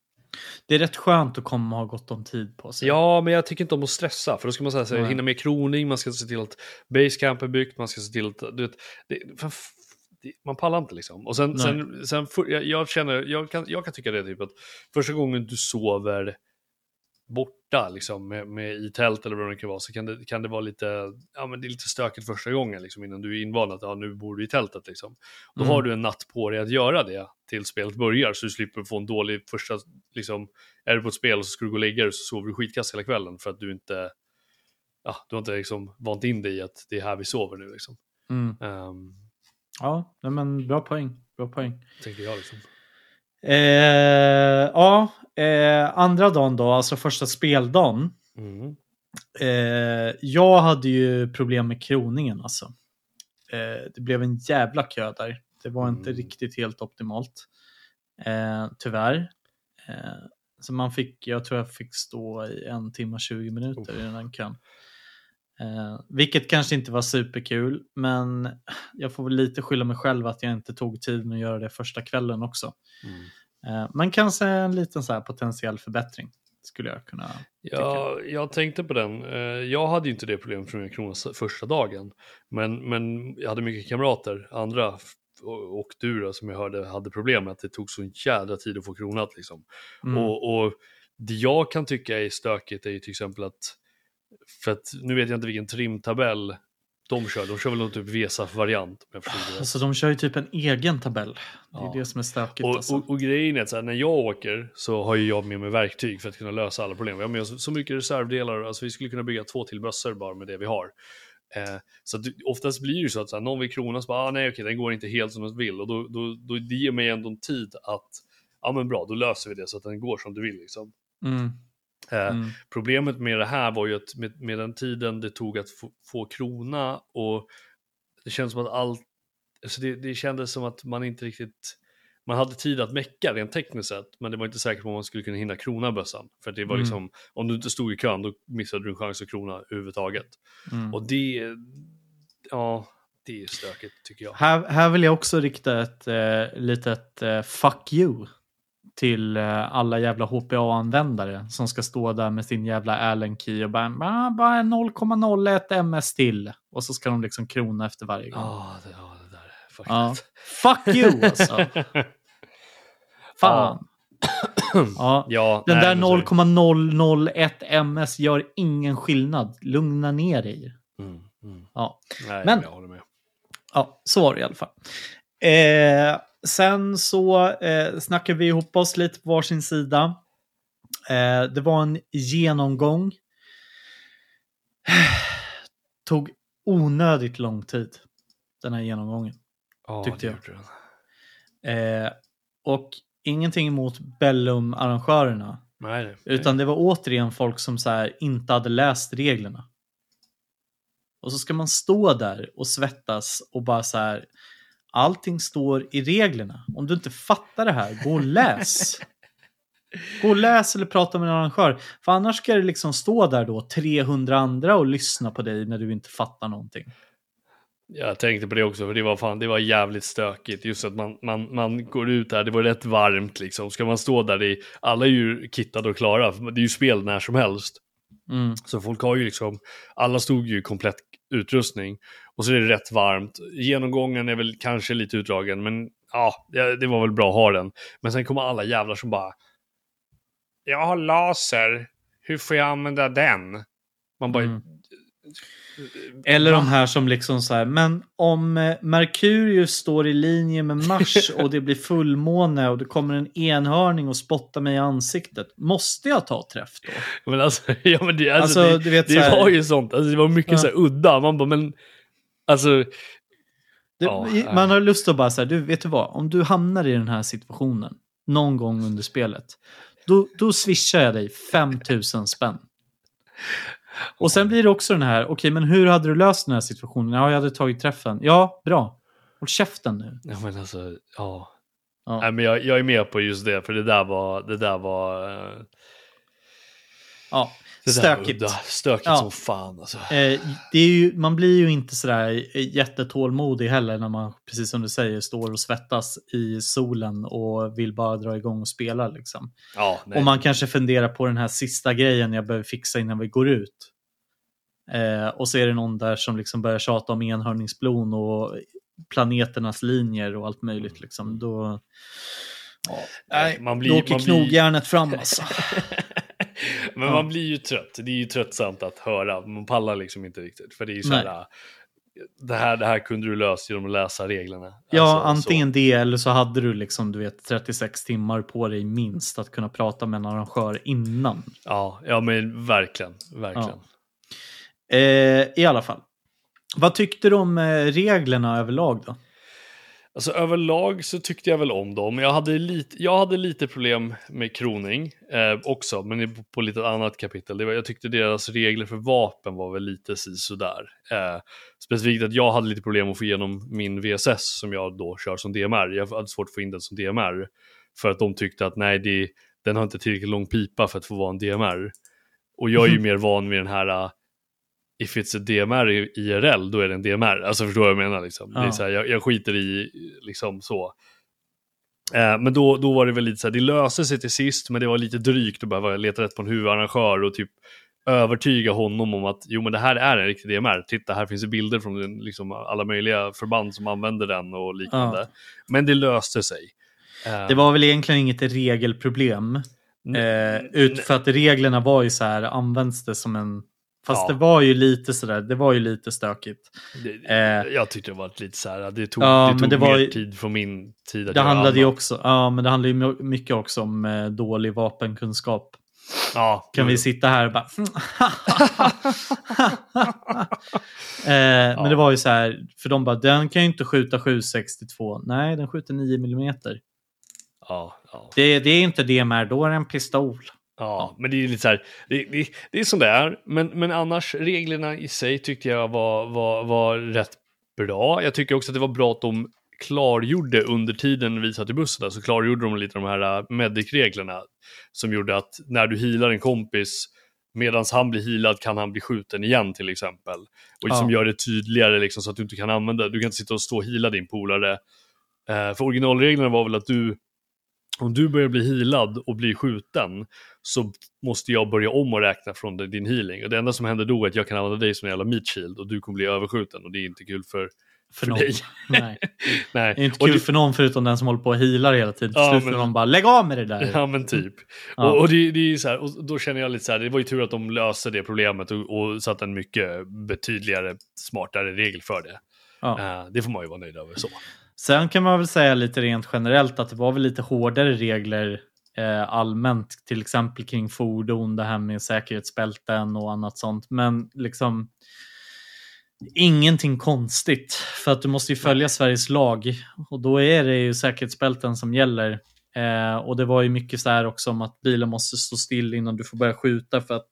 Speaker 2: Det är rätt skönt att komma och ha gott om tid på sig.
Speaker 3: Ja, men jag tycker inte om att stressa. För då ska man säga, så här, hinna med kroning, man ska se till att basecamp är byggt, man ska se till att... Du vet, det, man pallar inte liksom. Och sen,
Speaker 2: Nej.
Speaker 3: sen, sen för, jag, jag känner, jag kan, jag kan tycka det typ att första gången du sover borta liksom med, med i tält eller vad det kan vara så kan det, kan det vara lite, ja men det är lite stökigt första gången liksom innan du är invand att ja, nu bor du i tältet liksom. Då
Speaker 2: Mm.
Speaker 3: har du en natt på dig att göra det till spelet börjar så du slipper få en dålig första, liksom, är du på ett spel och så ska du gå och lägga dig så sover du skitkast hela kvällen för att du inte, ja, du har inte liksom vant in dig i att det är här vi sover nu liksom.
Speaker 2: Mm.
Speaker 3: Um,
Speaker 2: Ja, men bra poäng. Bra poäng.
Speaker 3: tänker jag liksom.
Speaker 2: Eh, ja, eh, andra dagen då, alltså första speldagen.
Speaker 3: Mm.
Speaker 2: Eh, jag hade ju problem med kroningen alltså. Eh, det blev en jävla kö där. Det var inte
Speaker 3: Mm.
Speaker 2: riktigt helt optimalt. Eh, tyvärr. Eh, så man fick, jag tror jag fick stå i en timme 20 minuter i den kön. Eh, vilket kanske inte var superkul, men jag får väl lite skylla mig själv att jag inte tog tid med att göra det första kvällen också.
Speaker 3: Mm.
Speaker 2: Eh, men kanske en liten så här potentiell förbättring skulle jag kunna
Speaker 3: Ja, jag tänkte på den. Eh, Jag hade ju inte det problemet från Kronas första dagen. Men, men jag hade mycket kamrater, andra och du då, som jag hörde hade problem med att det tog så jädra tid att få kronat. Liksom.
Speaker 2: Mm.
Speaker 3: Och, och det jag kan tycka är stökigt är ju till exempel att För att nu vet jag inte vilken trimtabell de kör. De kör väl någon typ Vesaf-variant.
Speaker 2: Alltså de kör ju typ en egen tabell. Det är
Speaker 3: Ja.
Speaker 2: det som är stökigt.
Speaker 3: Och,
Speaker 2: alltså.
Speaker 3: och, och grejen är att så här, när jag åker så har ju jag med mig verktyg för att kunna lösa alla problem. Vi har med oss så mycket reservdelar, alltså vi skulle kunna bygga två till bössor bara med det vi har. Eh, så att, oftast blir det ju så att så här, någon vill krona så bara, ah, nej okej, den går inte helt som den vill. Och då, då, då det ger mig ändå en tid att, ja men bra, då löser vi det så att den går som du vill liksom.
Speaker 2: Mm, mm.
Speaker 3: Problemet med det här var ju att med, med den tiden det tog att få, få krona och det kändes som att allt, alltså det, det kändes som att man inte riktigt, man hade tid att mecka rent tekniskt sett, men det var inte säkert på om man skulle kunna hinna krona bössan. För det var
Speaker 2: Mm.
Speaker 3: liksom, om du inte stod i kön då missade du en chans att krona överhuvudtaget.
Speaker 2: Mm.
Speaker 3: Och det, ja, det är stökigt tycker jag.
Speaker 2: Här, här vill jag också rikta ett eh, litet eh, fuck you till eh, alla jävla HPA-användare som ska stå där med sin jävla Allen key och bara, "Ah, bara 0,01 ms till. Och så ska de liksom krona efter varje gång.
Speaker 3: Ja, det, ja, det där är fuck
Speaker 2: Ja. Fuck you alltså! Fan! Ja.
Speaker 3: ja,
Speaker 2: Den
Speaker 3: nej,
Speaker 2: där
Speaker 3: men så-
Speaker 2: 0,001 ms gör ingen skillnad. Lugna ner dig.
Speaker 3: Mm, mm.
Speaker 2: Ja.
Speaker 3: Nej,
Speaker 2: Men-
Speaker 3: jag håller med.
Speaker 2: Ja, så var det i alla fall. Eh, sen så eh, snackade vi ihop oss lite på varsin sida. Eh, det var en genomgång. [SIGHS] Tog onödigt lång tid, den här genomgången.
Speaker 3: Ja,
Speaker 2: tyckte jag. Eh, och ingenting emot Bellum-arrangörerna.
Speaker 3: Nej, nej.
Speaker 2: Utan det var återigen folk som så här inte hade läst reglerna. Och så ska man stå där och svettas och bara så här. Allting står i reglerna. Om du inte fattar det här, gå och läs. Gå och läs eller prata med en arrangör. För annars ska det liksom stå där då 300 andra och lyssna på dig när du inte fattar någonting.
Speaker 3: Jag tänkte på det också, för det var, fan, det var jävligt stökigt. Just att man, man, man går ut där, det var rätt varmt liksom. Ska man stå där, det, alla är ju kittade och klara, det är ju spel när som helst.
Speaker 2: Mm.
Speaker 3: Så folk har ju liksom, alla stod ju i komplett utrustning. Och så är det rätt varmt. Genomgången är väl kanske lite utdragen, men ja, det, var väl bra att ha den. Men sen kommer alla jävlar som bara, jag har laser, hur får jag använda den? Man bara,
Speaker 2: Mm. Eller de här som liksom så här, men om eh, Merkurius står i linje med Mars [LAUGHS] och det blir fullmåne och det kommer en enhörning och spottar mig i ansiktet, måste jag ta träff då?
Speaker 3: Men alltså, [LAUGHS] ja, men det, alltså,
Speaker 2: Alltså,
Speaker 3: det,
Speaker 2: vet
Speaker 3: det
Speaker 2: här-
Speaker 3: var ju sånt, alltså, det var mycket
Speaker 2: Ja.
Speaker 3: så här udda. Man bara, men alltså,
Speaker 2: Det,
Speaker 3: nej.
Speaker 2: man har lust att bara säga, du vet du vad, om du hamnar i den här situationen någon gång under spelet, då, då swishar jag dig 5000 spänn. Och sen blir det också den här, okej men hur hade du löst den här situationen? Ja, jag hade tagit träffen. Ja, bra. Håll käften nu.
Speaker 3: ja men alltså, ja.
Speaker 2: Ja.
Speaker 3: Nej, men jag, jag är med på just det, för det där var, det där var, eh,
Speaker 2: Ja, stökigt.
Speaker 3: udda. Stökigt
Speaker 2: Ja.
Speaker 3: som fan alltså.
Speaker 2: Eh, det är ju, man blir ju inte sådär jättetålmodig heller när man, precis som du säger, står och svettas i solen och vill bara dra igång och spela. Liksom.
Speaker 3: Ja, nej.
Speaker 2: Och man kanske funderar på den här sista grejen jag behöver fixa innan vi går ut. Eh, och så är det någon där som liksom börjar tjata om enhörningsblon och planeternas linjer och allt möjligt. Liksom. Då, ja,
Speaker 3: Nej, man blir,
Speaker 2: då åker knogjärnet fram alltså. [LAUGHS]
Speaker 3: Men
Speaker 2: Ja.
Speaker 3: man blir ju trött. Det är ju tröttsamt att höra. Man pallar liksom inte riktigt. För det är ju så
Speaker 2: Nej.
Speaker 3: här, det här, det här kunde du löst genom att läsa reglerna.
Speaker 2: Ja,
Speaker 3: Alltså,
Speaker 2: antingen det eller så hade du liksom, du vet, 36 timmar på dig minst att kunna prata med en arrangör innan.
Speaker 3: Så. Ja, ja, men verkligen. Verkligen.
Speaker 2: Eh, I alla fall. Vad tyckte du om eh, reglerna överlag då?
Speaker 3: Alltså överlag så tyckte jag väl om dem. Jag hade lite, jag hade lite problem med kroning eh, också, men på, på lite annat kapitel. Det var, jag tyckte deras regler för vapen var väl lite sisådär. Eh, specifikt att jag hade lite problem att få igenom min VSS som jag då kör som DMR. Jag hade svårt att få in den som DMR. För att de tyckte att nej, det, den har inte tillräckligt lång pipa för att få vara en DMR. Och jag är ju mer van med den här uh, if it's a DMR i IRL, då är det en DMR. Alltså förstår vad jag menar liksom. Det är
Speaker 2: Ja.
Speaker 3: så här, jag, jag skiter i liksom så. Eh, men då, då var det väl lite så här, det löste sig till sist, men det var lite drygt att behöva leta rätt på en huvudarrangör och typ övertyga honom om att jo men det här är en riktig DMR. Titta, här finns det bilder från liksom, alla möjliga förband som använder den och liknande. Men det löste sig. Eh,
Speaker 2: Det var väl egentligen inget regelproblem. Eh, ut för att reglerna var ju så här, används det som en Fast
Speaker 3: Ja.
Speaker 2: det var ju lite sådär, det var ju lite stökigt.
Speaker 3: Det,
Speaker 2: Eh.
Speaker 3: jag tyckte det var lite så här, det tog,
Speaker 2: Ja,
Speaker 3: det tog
Speaker 2: det
Speaker 3: mer tid från min tid att
Speaker 2: Det handlade ju också, ja men det handlade ju my- mycket också om eh, dålig vapenkunskap.
Speaker 3: Ja,
Speaker 2: Kan
Speaker 3: jo,
Speaker 2: vi sitta här och bara... [LAUGHS] eh, Men det var ju så här, för de bara, den kan ju inte skjuta 762. Nej, den skjuter 9 mm.
Speaker 3: Ja, ja.
Speaker 2: Det, det är inte DMR, då är det en pistol.
Speaker 3: Ja, men det är lite så här, det, det, det är som det är. Men, men annars, reglerna i sig tyckte jag var, var, var rätt bra. Jag tycker också att det var bra att de klargjorde under tiden vi satt i bussen, så klargjorde de lite de här äh, medic-reglerna. Som gjorde att när du healar en kompis, medan han blir healad kan han bli skjuten igen till exempel. Och
Speaker 2: Ja.
Speaker 3: som gör det tydligare liksom, så att du inte kan använda, du kan inte sitta och stå och heala din polare. Eh, för originalreglerna var väl att du, om du börjar bli healad och blir skjuten, så måste jag börja om och räkna från din healing. Och det enda som händer då är att jag kan använda dig som en jävla meat shield och du kommer bli överskjuten och det är inte kul för,
Speaker 2: För,
Speaker 3: för
Speaker 2: någon.
Speaker 3: dig. [LAUGHS]
Speaker 2: Nej. [LAUGHS]
Speaker 3: Nej.
Speaker 2: Det är inte kul
Speaker 3: det-
Speaker 2: för någon förutom den som håller på och healar hela tiden. Till
Speaker 3: Ja,
Speaker 2: slut
Speaker 3: men-
Speaker 2: får de bara, lägg av med det där.
Speaker 3: Ja men typ.
Speaker 2: Ja.
Speaker 3: Och, och det, det är så här, och då känner jag lite så här, det var ju tur att de löste det problemet och, och satte en mycket betydligare, smartare regel för det.
Speaker 2: Ja.
Speaker 3: Eh, det får man ju vara nöjd över så.
Speaker 2: Sen kan man väl säga lite rent generellt att det var väl lite hårdare regler allmänt, till exempel kring fordon, det här med säkerhetsbälten och annat sånt. Men liksom ingenting konstigt för att du måste ju följa Sveriges lag och då är det ju säkerhetsbälten som gäller. Eh, och det var ju mycket så här också om att bilen måste stå still innan du får börja skjuta för att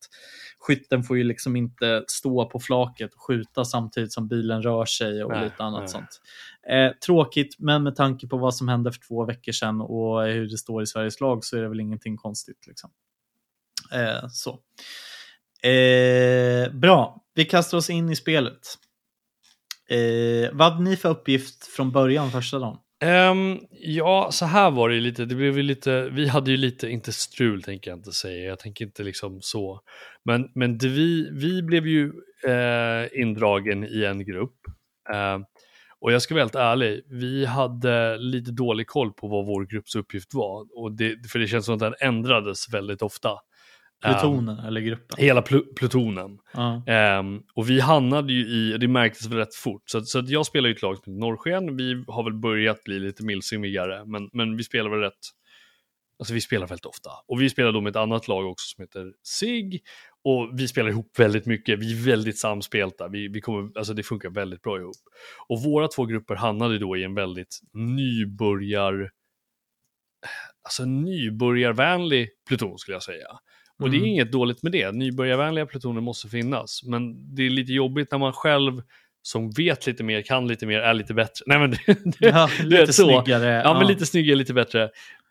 Speaker 2: skytten får ju liksom inte stå på flaket och skjuta samtidigt som bilen rör sig och
Speaker 3: Nej,
Speaker 2: lite annat
Speaker 3: nej.
Speaker 2: sånt. Eh, tråkigt, men med tanke på vad som hände för två veckor sedan och hur det står i Sveriges lag så är det väl ingenting konstigt. Liksom. Eh, så. Eh, bra, vi kastar oss in i spelet. Eh, vad hade ni för uppgift från början första dagen?
Speaker 3: Um, ja, så här var det ju lite. Det blev ju lite, vi hade ju lite, inte strul tänker jag inte säga, jag tänker inte liksom så. Men, men det vi, vi blev ju eh, indragen i en grupp. Ehm, och jag ska vara helt ärlig, vi hade lite dålig koll på vad vår grupps uppgift var. Och det, för det känns som att den ändrades väldigt ofta.
Speaker 2: Plutonen eller gruppen?
Speaker 3: hela pl- plutonen.
Speaker 2: Ja.
Speaker 3: Ehm, och vi hamnade ju i, det märktes väl rätt fort, så, så att jag spelar ju ett lag som heter Norrsken, vi har väl börjat bli lite millsimmigare, men, men vi spelar väl rätt, alltså vi spelar väldigt ofta. Och vi spelar då med ett annat lag också som heter SIG, och vi spelar ihop väldigt mycket, vi är väldigt samspelta, vi, vi kommer, alltså det funkar väldigt bra ihop. Och våra två grupper hamnade då i en väldigt nybörjar, alltså nybörjarvänlig pluton skulle jag säga. Och det är
Speaker 2: Mm.
Speaker 3: inget dåligt med det. Nybörjarvänliga plutoner måste finnas. Men det är lite jobbigt när man själv som vet lite mer, kan lite mer, är lite bättre. Nej men [LAUGHS]
Speaker 2: Ja, lite
Speaker 3: så.
Speaker 2: snyggare.
Speaker 3: Ja, men lite snyggare, lite bättre.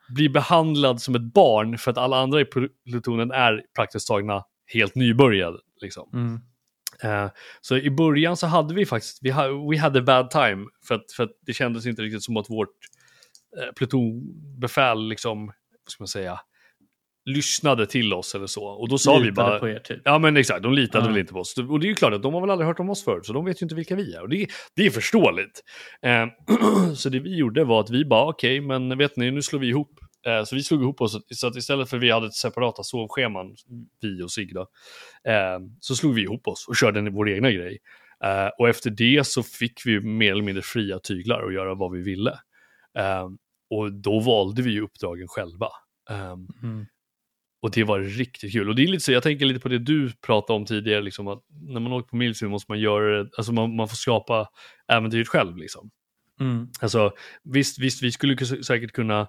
Speaker 3: Blir behandlad som ett barn för att alla andra i pl- plutonen är praktiskt tagna helt nybörjade. Liksom.
Speaker 2: Mm.
Speaker 3: Eh, så i början så hade vi faktiskt, vi ha, we had a bad time. För att, för att det kändes inte riktigt som att vårt eh, plutonbefäl, liksom, vad ska man säga, lyssnade till oss eller så. Och då sa vi
Speaker 2: Litade
Speaker 3: bara,
Speaker 2: på er typ.
Speaker 3: Ja men exakt, de litade
Speaker 2: Ja.
Speaker 3: väl inte på oss. Och det är ju klart att de har väl aldrig hört om oss förut, så de vet ju inte vilka vi är. Och det, det är förståeligt. Eh, [CLEARS THROAT] så det vi gjorde var att vi bara, okej, men vet ni, nu slår vi ihop. Eh, så vi slog ihop oss, så att istället för att vi hade separata sovscheman, vi och Sig då, eh, så slog vi ihop oss och körde vår egna grej. Eh, och efter det så fick vi mer eller mindre fria tyglar och göra vad vi ville. Eh, och då valde vi ju uppdragen själva. Eh,
Speaker 2: Mm.
Speaker 3: och det var riktigt kul. Och det är lite så, jag tänker lite på det du pratade om tidigare, liksom, att när man åker på Milsvin måste man göra det, alltså man, man får skapa äventyret själv. Liksom.
Speaker 2: Mm.
Speaker 3: Alltså, visst, visst, vi skulle säkert kunna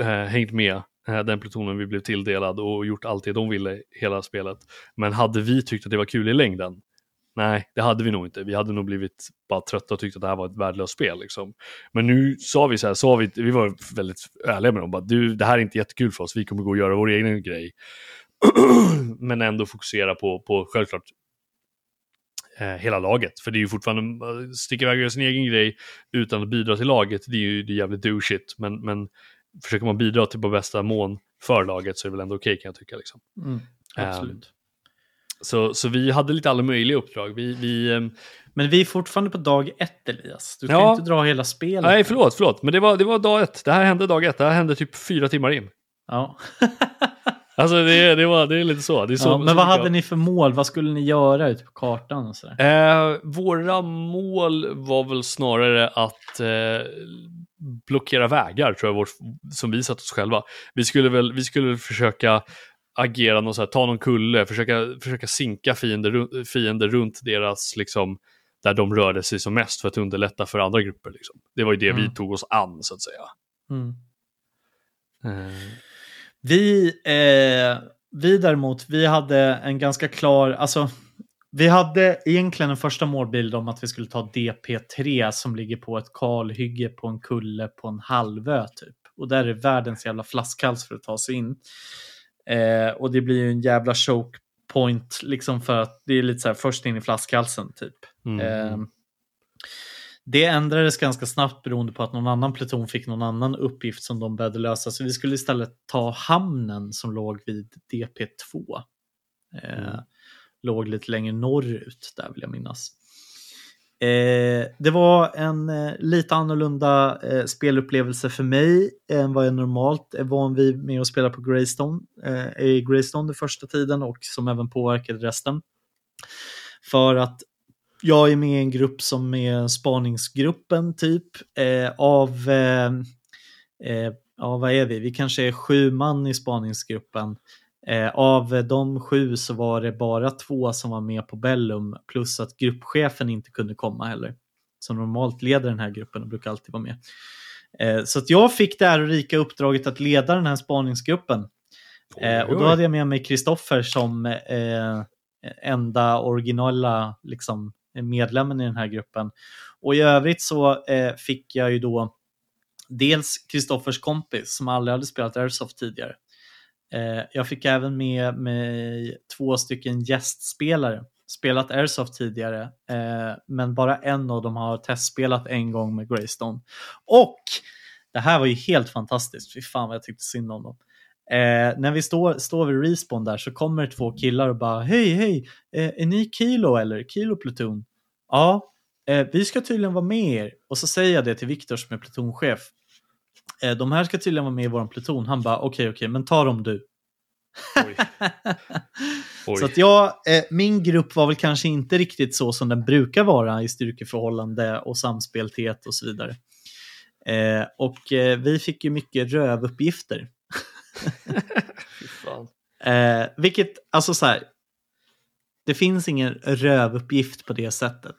Speaker 3: äh, hängt med äh, den plutonen vi blev tilldelad och gjort allt det de ville hela spelet. Men hade vi tyckt att det var kul i längden? Nej, det hade vi nog inte. Vi hade nog blivit bara trötta och tyckt att det här var ett värdelöst spel. Liksom. Men nu sa vi så här, sa vi, vi var väldigt ärliga med dem, bara, du, det här är inte jättekul för oss, vi kommer gå och göra vår egen grej. [CLEARS THROAT] Men ändå fokusera på, på självklart, eh, hela laget. För det är ju fortfarande, eh, sticka iväg och göra sin egen grej utan att bidra till laget, det är ju det är jävligt douchigt. Men, men försöker man bidra till på bästa mån för laget så är det väl ändå okej kan jag tycka. Liksom.
Speaker 2: Mm. Absolut.
Speaker 3: Så, så vi hade lite alla möjliga uppdrag. Vi, vi, ehm,
Speaker 2: Men vi är fortfarande på dag ett Elias. Du kan
Speaker 3: Ja.
Speaker 2: inte dra hela spelet.
Speaker 3: nej, förlåt, förlåt. Men det var, det var dag ett. Det här hände dag ett. Det här hände typ fyra timmar in.
Speaker 2: Ja. [LAUGHS]
Speaker 3: Alltså det, det, var, det är lite så. Är så
Speaker 2: Ja, men
Speaker 3: så
Speaker 2: vad hade ni för mål? Vad skulle ni göra ute på kartan och sådär?
Speaker 3: Eh, våra mål var väl snarare att eh, blockera vägar, tror jag, vårt, som vi satt oss själva. Vi skulle väl, vi skulle väl försöka agera någon så här, ta någon kulle, försöka, försöka sinka fiender, fiender runt deras, liksom, där de rörde sig som mest för att underlätta för andra grupper. Liksom. Det var ju det
Speaker 2: Mm.
Speaker 3: vi tog oss an, så att säga.
Speaker 2: Mm.
Speaker 3: Eh,
Speaker 2: Vi, eh, vi däremot, vi hade en ganska klar, alltså vi hade egentligen en första målbild om att vi skulle ta DP3 som ligger på ett kalhygge på en kulle på en halvö typ. Och där är världens jävla flaskhals för att ta sig in. Eh, och det blir ju en jävla choke point liksom för att det är lite så här först in i flaskhalsen typ.
Speaker 3: mm.
Speaker 2: Eh, det ändrades ganska snabbt beroende på att någon annan pluton fick någon annan uppgift som de behövde lösa. Så vi skulle istället ta hamnen som låg vid DP2. Eh,
Speaker 3: Mm.
Speaker 2: Låg lite längre norrut där vill jag minnas. Eh, det var en eh, lite annorlunda eh, spelupplevelse för mig än vad jag normalt är van vid med att spela på Greystone, eh, i Greystone den första tiden och som även påverkade resten. För att jag är med i en grupp som är spaningsgruppen typ eh, av, eh, eh, ja vad är vi, vi kanske är sju man i spaningsgruppen. Eh, av de sju så var det bara två som var med på Bellum plus att gruppchefen inte kunde komma heller. Som normalt leder den här gruppen och brukar alltid vara med. Eh, så att jag fick det ärorika uppdraget att leda den här spaningsgruppen. Eh, och då hade jag med mig Kristoffer som enda originella liksom, Eh, medlemmen i den här gruppen. Och i övrigt så eh, fick jag ju då dels Kristoffers kompis som aldrig hade spelat Airsoft tidigare. Eh, jag fick även med mig två stycken gästspelare. Spelat Airsoft tidigare, eh, men bara en av dem har testspelat en gång med Greystone. Och det här var ju helt fantastiskt. Fy fan vad jag tyckte synd om dem. Eh, när vi står, står vid respawn där så kommer två killar och bara Hej, hej, eh, är ni Kilo eller? Kilo Platoon? Ja, eh, vi ska tydligen vara med er. Och så säger jag det till Viktor som är plutonchef. Eh, de här ska tydligen vara med i vår pluton. Han bara okej, okej, men ta dem du.
Speaker 3: Oj. [LAUGHS] Oj.
Speaker 2: Så att jag, eh, min grupp var väl kanske inte riktigt så som den brukar vara i styrkeförhållande och samspelthet och så vidare. Eh, och eh, vi fick ju mycket rövuppgifter. [LAUGHS] Eh, vilket, alltså så här, det finns ingen rövuppgift på det sättet.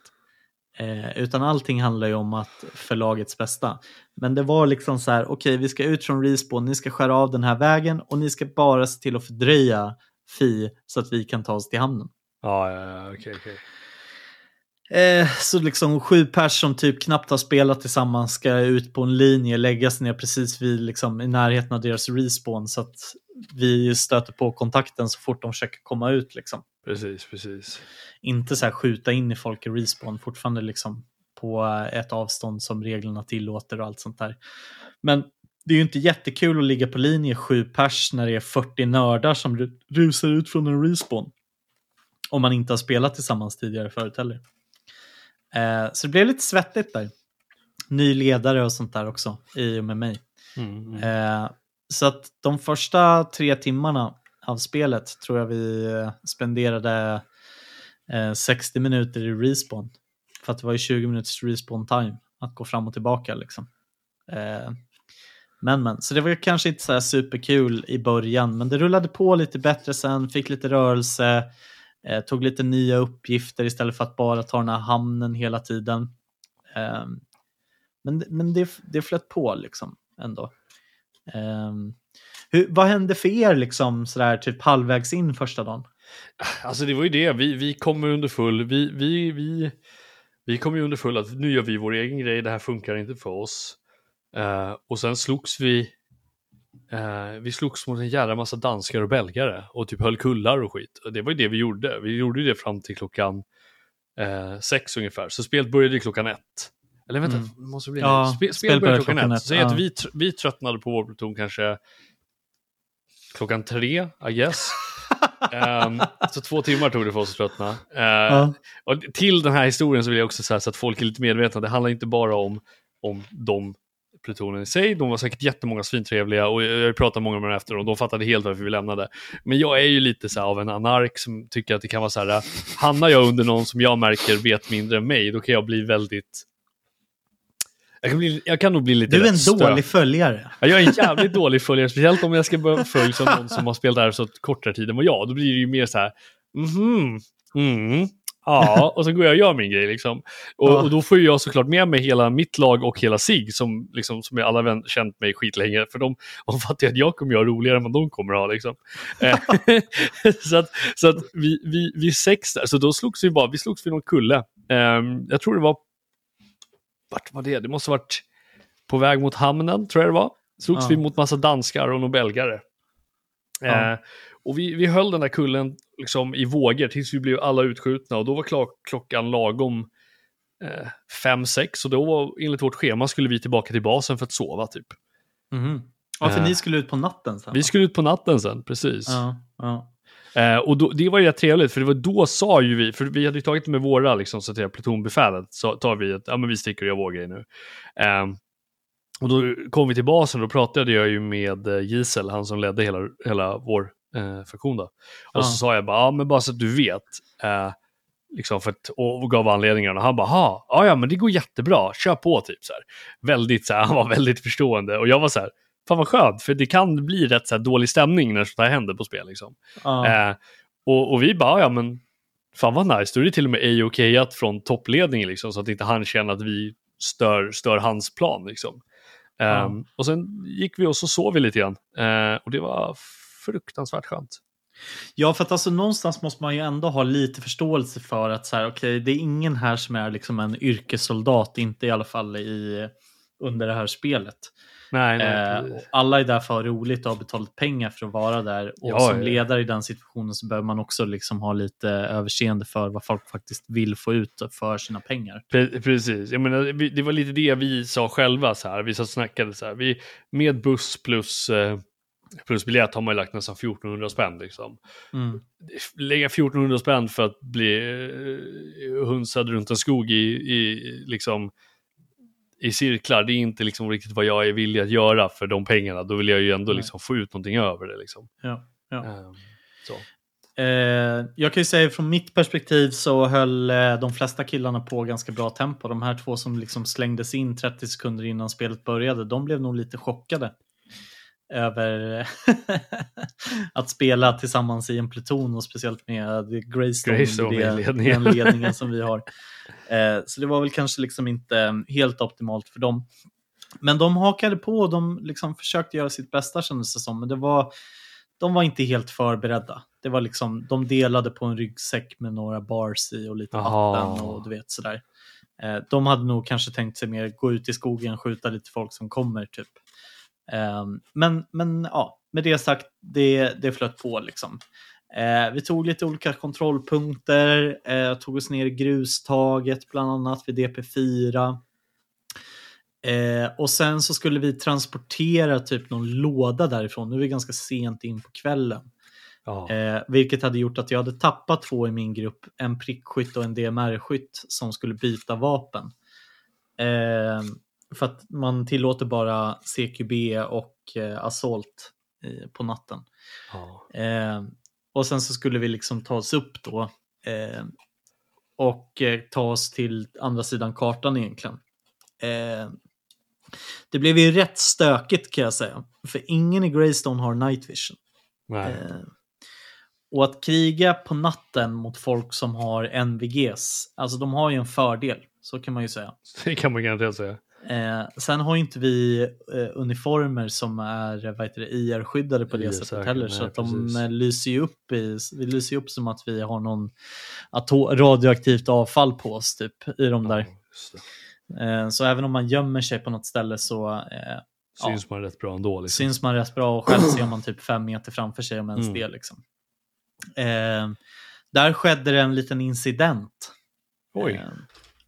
Speaker 2: Eh, utan allting handlar ju om att för lagets bästa. Men det var liksom så här, okej vi ska ut från respawn, ni ska skära av den här vägen och ni ska bara se till att fördröja Fi så att vi kan ta oss till hamnen.
Speaker 3: Ja, ja, ja, okej, okej.
Speaker 2: Eh, så liksom sju pers som typ knappt har spelat tillsammans ska ut på en linje, lägga sig ner precis vid, liksom, i närheten av deras respawn så att vi stöter på kontakten så fort de försöker komma ut. Liksom.
Speaker 3: Precis, precis.
Speaker 2: Inte så här skjuta in i folk i respawn, fortfarande liksom på ett avstånd som reglerna tillåter och allt sånt där. Men det är ju inte jättekul att ligga på linje sju pers när det är 40 nördar som ru- rusar ut från en respawn. Om man inte har spelat tillsammans tidigare förut heller. Eh, så det blev lite svettigt där. Ny ledare och sånt där också i och med mig.
Speaker 3: Mm, mm.
Speaker 2: Eh, så att de första tre timmarna av spelet tror jag vi eh, spenderade eh, 60 minuter i respawn. För att det var ju 20 minuters respawn time att gå fram och tillbaka liksom. Eh, men men, så det var kanske inte så här superkul i början, men det rullade på lite bättre sen, fick lite rörelse, eh, tog lite nya uppgifter istället för att bara ta den här hamnen hela tiden. Eh, men men det, det flöt på liksom ändå. Ehm, hur, vad hände för er liksom sådär typ halvvägs in första dagen?
Speaker 3: Alltså det var ju det, vi, vi kommer under full, vi, vi, vi, vi kommer ju under full att nu gör vi vår egen grej, det här funkar inte för oss. Eh, och sen slogs vi, eh, vi slogs mot en jävla massa danskar och belgare och typ höll kullar och skit. Och det var ju det vi gjorde, vi gjorde ju det fram till klockan eh, sex ungefär, så spelet började klockan ett. Eller vänta,
Speaker 2: Mm.
Speaker 3: det måste bli
Speaker 2: Ja,
Speaker 3: Spe,
Speaker 2: spel
Speaker 3: spel började klockan,
Speaker 2: klockan
Speaker 3: ett.
Speaker 2: ett,
Speaker 3: Säg
Speaker 2: ja.
Speaker 3: att vi, tr- vi tröttnade på vår pluton kanske klockan tre, I guess. [LAUGHS] Ehm, så två timmar tog det för oss att tröttna. Eh,
Speaker 2: Ja.
Speaker 3: och till den här historien så vill jag också säga så att folk är lite medvetna. Det handlar inte bara om, om de plutonen i sig. De var säkert jättemånga svintrevliga och jag pratade många med dem efter och de fattade helt varför vi lämnade. Men jag är ju lite så här av en anark som tycker att det kan vara så här, hamnar jag under någon som jag märker vet mindre än mig, då kan jag bli väldigt... Jag kan, bli, jag kan nog bli lite
Speaker 2: Du är en
Speaker 3: stö-
Speaker 2: dålig följare.
Speaker 3: Ja, jag är en jävligt [LAUGHS] dålig följare, speciellt om jag ska börja följa någon som har spelat där så kortare tid än vad jag. Då blir det ju mer så här, mhm, mm, ja, [LAUGHS] och så går jag och gör min grej liksom. Och,
Speaker 2: Ja.
Speaker 3: och då får jag såklart med mig hela mitt lag och hela SIG som, liksom, som jag alla vän, känt mig skitlänge. För de, [LAUGHS] de fattar att jag kommer göra roligare än vad de kommer ha liksom. Eh, [LAUGHS] så att, så att vi, vi, vi sex där, så då slogs vi bara, vi slogs vid någon kulle. Ehm, jag tror det var, vart var det? Det måste ha varit på väg mot hamnen, tror jag det var. Slogs
Speaker 2: Ja.
Speaker 3: vi mot massa danskar och några belgare.
Speaker 2: Ja.
Speaker 3: Eh, och vi, vi höll den där kullen liksom i vågor tills vi blev alla utskjutna och då var klock, klockan lagom eh, fem, sex och då var, enligt vårt schema skulle vi tillbaka till basen för att sova typ.
Speaker 2: Mhm. Ja, för
Speaker 3: Eh.
Speaker 2: ni skulle ut på natten sen.
Speaker 3: Vi skulle ut på natten sen, precis.
Speaker 2: Ja, ja.
Speaker 3: Eh, och då, det var ju rätt trevligt, för det var då sa ju vi, för vi hade ju tagit med våra liksom, så att säga, plutonbefälet, så tar vi att ja, men vi sticker och gör vår grej nu. Eh, och då kom vi till basen och då pratade jag ju med eh, Gisel, han som ledde hela, hela vår eh, faktion då. Och
Speaker 2: Ja.
Speaker 3: så sa jag bara, ja men bara så att du vet, eh, liksom för att, och, och gav anledningarna. Han bara, "Ha, ja ja men det går jättebra, kör på typ så här. Väldigt så här, han var [LAUGHS] väldigt förstående och jag var så här, fan vad skönt, för det kan bli rätt så här, dålig stämning när sånt här händer på spel liksom.
Speaker 2: Ja.
Speaker 3: Eh, och, och vi bara, ja men fan vad nice, då är det till och med A-okayat från toppledningen liksom, så att inte han känner att vi stör, stör hans plan liksom. Ehm, och sen gick vi och så sov vi lite grann. Eh, och det var fruktansvärt skönt.
Speaker 2: Ja, för att alltså någonstans måste man ju ändå ha lite förståelse för att så här, okej, det är ingen här som är liksom en yrkessoldat, inte i alla fall i, under det här spelet.
Speaker 3: Nej, nej,
Speaker 2: Eh, alla är där för att ha roligt och har betalat pengar för att vara där. Och
Speaker 3: Ja,
Speaker 2: som
Speaker 3: ja.
Speaker 2: ledare i den situationen så behöver man också liksom ha lite överseende för vad folk faktiskt vill få ut för sina pengar.
Speaker 3: Pre- Precis, jag menar, det var lite det vi sa själva så här. Vi snackade så här. Vi, med buss plus, eh, plus biljett har man ju lagt nästan 1400 spänn liksom.
Speaker 2: Mm.
Speaker 3: Lägga 1400 spänn för att bli eh, hunsad runt en skog i, i, liksom, i cirklar, det är inte liksom riktigt vad jag är villig att göra för de pengarna. Då vill jag ju ändå liksom få ut någonting över det. Liksom.
Speaker 2: Ja, ja.
Speaker 3: Så.
Speaker 2: Eh, jag kan ju säga från mitt perspektiv så höll eh, de flesta killarna på ganska bra tempo. De här två som liksom slängdes in 30 sekunder innan spelet började, de blev nog lite chockade över [LAUGHS] att spela tillsammans i en pluton och speciellt med Greystone,
Speaker 3: Greystone
Speaker 2: det,
Speaker 3: ledningen.
Speaker 2: den ledningen som vi har. [LAUGHS] Eh, så det var väl kanske liksom inte helt optimalt för dem. Men de hakade på och de liksom försökte göra sitt bästa kändes det som. Men det var, de var inte helt förberedda. Det var liksom, de delade på en ryggsäck med några bars i och lite vatten och du vet sådär. Eh, de hade nog kanske tänkt sig mer gå ut i skogen, skjuta lite folk som kommer typ. Eh, men, men ja, med det sagt, det, det flöt på liksom. Eh, vi tog lite olika kontrollpunkter, eh, tog oss ner i grustaget bland annat vid DP4. Eh, och sen så skulle vi transportera typ någon låda därifrån. Nu är vi ganska sent in på kvällen.
Speaker 3: Ja.
Speaker 2: Eh, vilket hade gjort att jag hade tappat två i min grupp. En prickskytt och en DMR-skytt som skulle byta vapen. Eh, för att man tillåter bara CQB och eh, Assault eh, på natten.
Speaker 3: Ja.
Speaker 2: Eh, och sen så skulle vi liksom ta oss upp då eh, och eh, ta oss till andra sidan kartan egentligen. Eh, det blev ju rätt stökigt kan jag säga. För ingen i Greystone har night vision. Och att kriga på natten mot folk som har NVGs, alltså de har ju en fördel, så kan man ju säga. [LAUGHS]
Speaker 3: Det kan man garanterat säga.
Speaker 2: Eh, sen har inte vi eh, uniformer som är vad heter det, IR-skyddade på det
Speaker 3: IR-säkra,
Speaker 2: sättet heller. Så att de
Speaker 3: precis.
Speaker 2: eh, lyser ju upp, i, vi lyser upp som att vi har någon radioaktivt avfall på oss typ, i de där.
Speaker 3: Ja.
Speaker 2: Eh, så även om man gömmer sig på något ställe så eh,
Speaker 3: Syns man rätt bra ändå. Liksom.
Speaker 2: syns man rätt bra och själv ser man typ fem meter framför sig om ens
Speaker 3: Mm.
Speaker 2: det. Liksom. Eh, där skedde det en liten incident.
Speaker 3: Oj.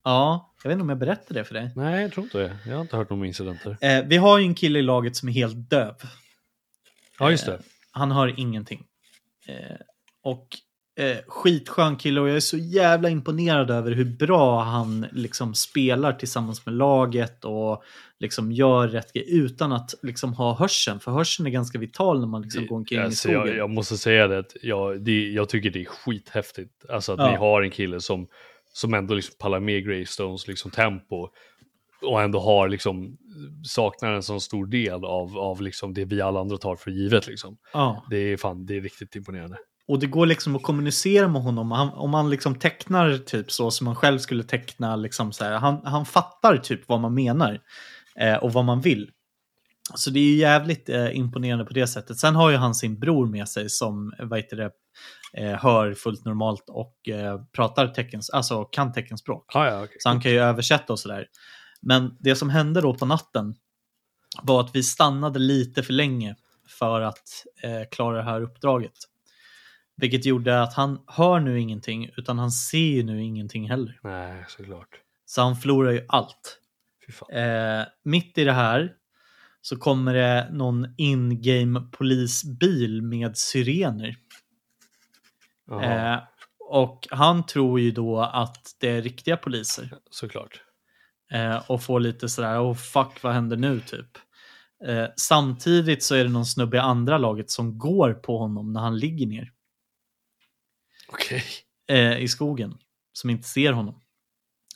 Speaker 2: Ja, jag vet inte om jag berättade det för dig.
Speaker 3: Nej, jag tror inte det. Jag har inte hört om incidenter.
Speaker 2: Eh, vi har ju en kille i laget som är helt döv.
Speaker 3: Ja, just det.
Speaker 2: Eh, han hör ingenting. Eh, och Eh, skitskön kille och jag är så jävla imponerad över hur bra han liksom spelar tillsammans med laget och liksom gör rätt grej utan att liksom ha hörseln. För hörseln är ganska vital när man liksom går omkring
Speaker 3: Alltså,
Speaker 2: i skogen.
Speaker 3: jag, jag måste säga det, att jag, det, jag tycker det är skithäftigt. Alltså att
Speaker 2: Ja.
Speaker 3: ni har en kille som, som ändå liksom pallar med Greystones liksom tempo. Och ändå har liksom, saknar en sån stor del av, av liksom det vi alla andra tar för givet liksom.
Speaker 2: Ja.
Speaker 3: Det är fan, det är riktigt imponerande.
Speaker 2: Och det går liksom att kommunicera med honom. Han, om man liksom tecknar typ så som man själv skulle teckna. Liksom så här, han, han fattar typ vad man menar eh, och vad man vill. Så det är ju jävligt eh, imponerande på det sättet. Sen har ju han sin bror med sig som vad heter det, eh, hör fullt normalt och eh, pratar teckens, alltså kan teckenspråk.
Speaker 3: Ah, ja, okej.
Speaker 2: Så han kan ju översätta och sådär. Men det som hände då på natten var att vi stannade lite för länge för att eh, klara det här uppdraget. Vilket gjorde att han hör nu ingenting utan han ser ju nu ingenting heller.
Speaker 3: Nej, såklart.
Speaker 2: Så han förlorar ju allt. Eh, mitt i det här så kommer det någon in-game polisbil med syrener. Eh, och han tror ju då att det är riktiga poliser.
Speaker 3: såklart.
Speaker 2: Eh, och får lite sådär, oh fuck vad händer nu typ. Eh, samtidigt så är det någon snubbe i andra laget som går på honom när han ligger ner
Speaker 3: Okej.
Speaker 2: eh, i skogen. Som inte ser honom.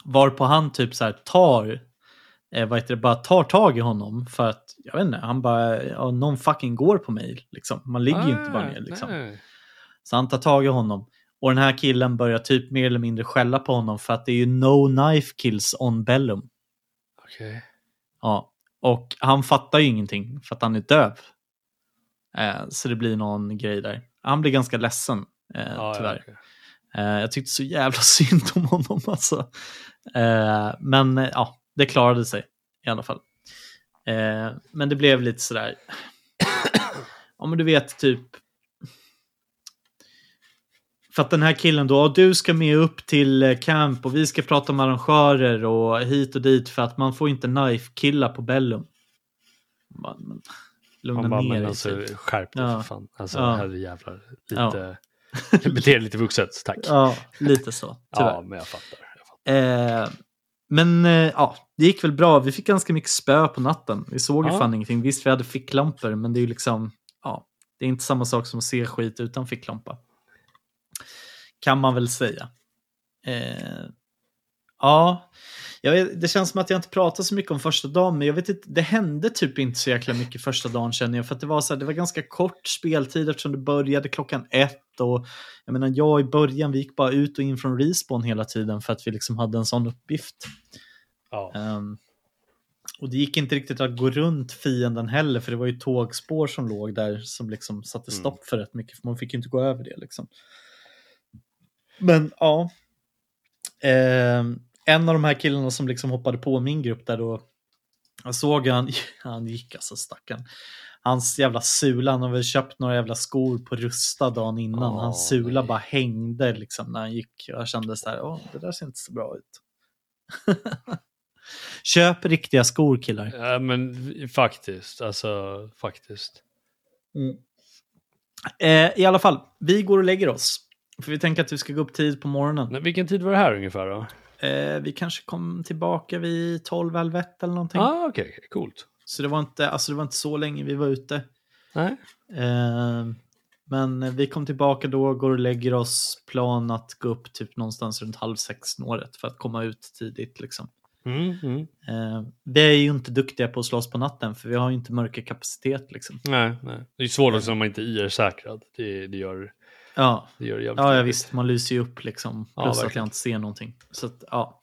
Speaker 2: Varpå han typ så tar, eh, vad heter det, bara tar tag i honom för att, jag vet inte, han bara, ja, någon fucking går på mig liksom. Man ligger ju inte bara ner liksom.
Speaker 3: Ah, nej.
Speaker 2: Så han tar tag i honom. Och den här killen börjar typ mer eller mindre skälla på honom för att det är ju no knife kills on Bellum.
Speaker 3: Okej.
Speaker 2: Ja, och han fattar ju ingenting för att han är döv. Eh, så det blir någon grej där. Han blir ganska ledsen, eh,
Speaker 3: Ja, ja,
Speaker 2: tyvärr.
Speaker 3: okej.
Speaker 2: Eh, jag tyckte så jävla [LAUGHS] synd om honom alltså. Eh, men eh, ja, det klarade sig i alla fall. Eh, men det blev lite sådär. ja, men du vet typ. För att den här killen då, "Ja, du ska med upp till eh, camp och vi ska prata med arrangörer och hit och dit för att man får inte knife-killa på Bellum. Man, men, lugna
Speaker 3: bara,
Speaker 2: ner
Speaker 3: men
Speaker 2: dig.
Speaker 3: alltså
Speaker 2: typ.
Speaker 3: skärp dig
Speaker 2: Ja.
Speaker 3: för fan. Alltså
Speaker 2: Ja.
Speaker 3: herrejävlar.
Speaker 2: Ja. [LAUGHS]
Speaker 3: Bete dig lite vuxet, tack.
Speaker 2: Ja, lite så. [LAUGHS] Tyvärr.
Speaker 3: Ja, men jag fattar. Jag fattar.
Speaker 2: Eh, men eh, ja, det gick väl bra. Vi fick ganska mycket spö på natten. Vi såg ju
Speaker 3: Ja.
Speaker 2: fan ingenting. Visst, vi hade ficklampor, men det är ju liksom, ja, det är inte samma sak som att se skit utan ficklampa. Kan man väl säga. Eh, ja, vet, det känns som att jag inte pratar så mycket om första dagen, men jag vet inte, det hände typ inte så jäkla mycket första dagen känner jag, för det var, så här, det var ganska kort speltid eftersom det började klockan ett och jag menar, jag i början, vi gick bara ut och in från respawn hela tiden för att vi liksom hade en sån uppgift.
Speaker 3: Ja.
Speaker 2: Ehm, och det gick inte riktigt att gå runt fienden heller, för det var ju tågspår som låg där som liksom satte
Speaker 3: Mm.
Speaker 2: stopp för rätt mycket, för man fick ju inte gå över det liksom. Men ja. Ehm, en av de här killarna som liksom hoppade på min grupp där då, jag såg han, [LAUGHS] han gick alltså stackarn. Hans jävla sula, han har väl köpt några jävla skor på Rusta dagen innan.
Speaker 3: Åh,
Speaker 2: Hans sula
Speaker 3: nej.
Speaker 2: bara hängde liksom när han gick. Jag kände så här, åh, det där ser inte så bra ut. [LAUGHS] Köp riktiga skor killar.
Speaker 3: Ja, men faktiskt, alltså faktiskt.
Speaker 2: Eh, I alla fall, vi går och lägger oss. För vi tänker att vi ska gå upp tid på morgonen.
Speaker 3: Men vilken tid var det här ungefär då?
Speaker 2: Eh, vi kanske kom tillbaka vid 12, 11, 1 eller någonting.
Speaker 3: ah, okej, okej, coolt.
Speaker 2: Så det var, inte, alltså det var inte så länge vi var ute.
Speaker 3: Nej.
Speaker 2: Eh, men vi kom tillbaka då, går och lägger oss. Plan att gå upp typ någonstans runt halv sex snåret för att komma ut tidigt. Liksom.
Speaker 3: Mm, mm.
Speaker 2: Eh, vi är ju inte duktiga på att slåss på natten för vi har ju inte mörkerkapacitet. Liksom.
Speaker 3: Nej, nej. Det är svårt också om man inte är IR-säkrad. Det, det, gör,
Speaker 2: Ja,
Speaker 3: det gör det
Speaker 2: ja, ja visst, man lyser ju upp liksom.
Speaker 3: Ja,
Speaker 2: Plus att
Speaker 3: verkligen.
Speaker 2: jag inte ser någonting. Så att, ja.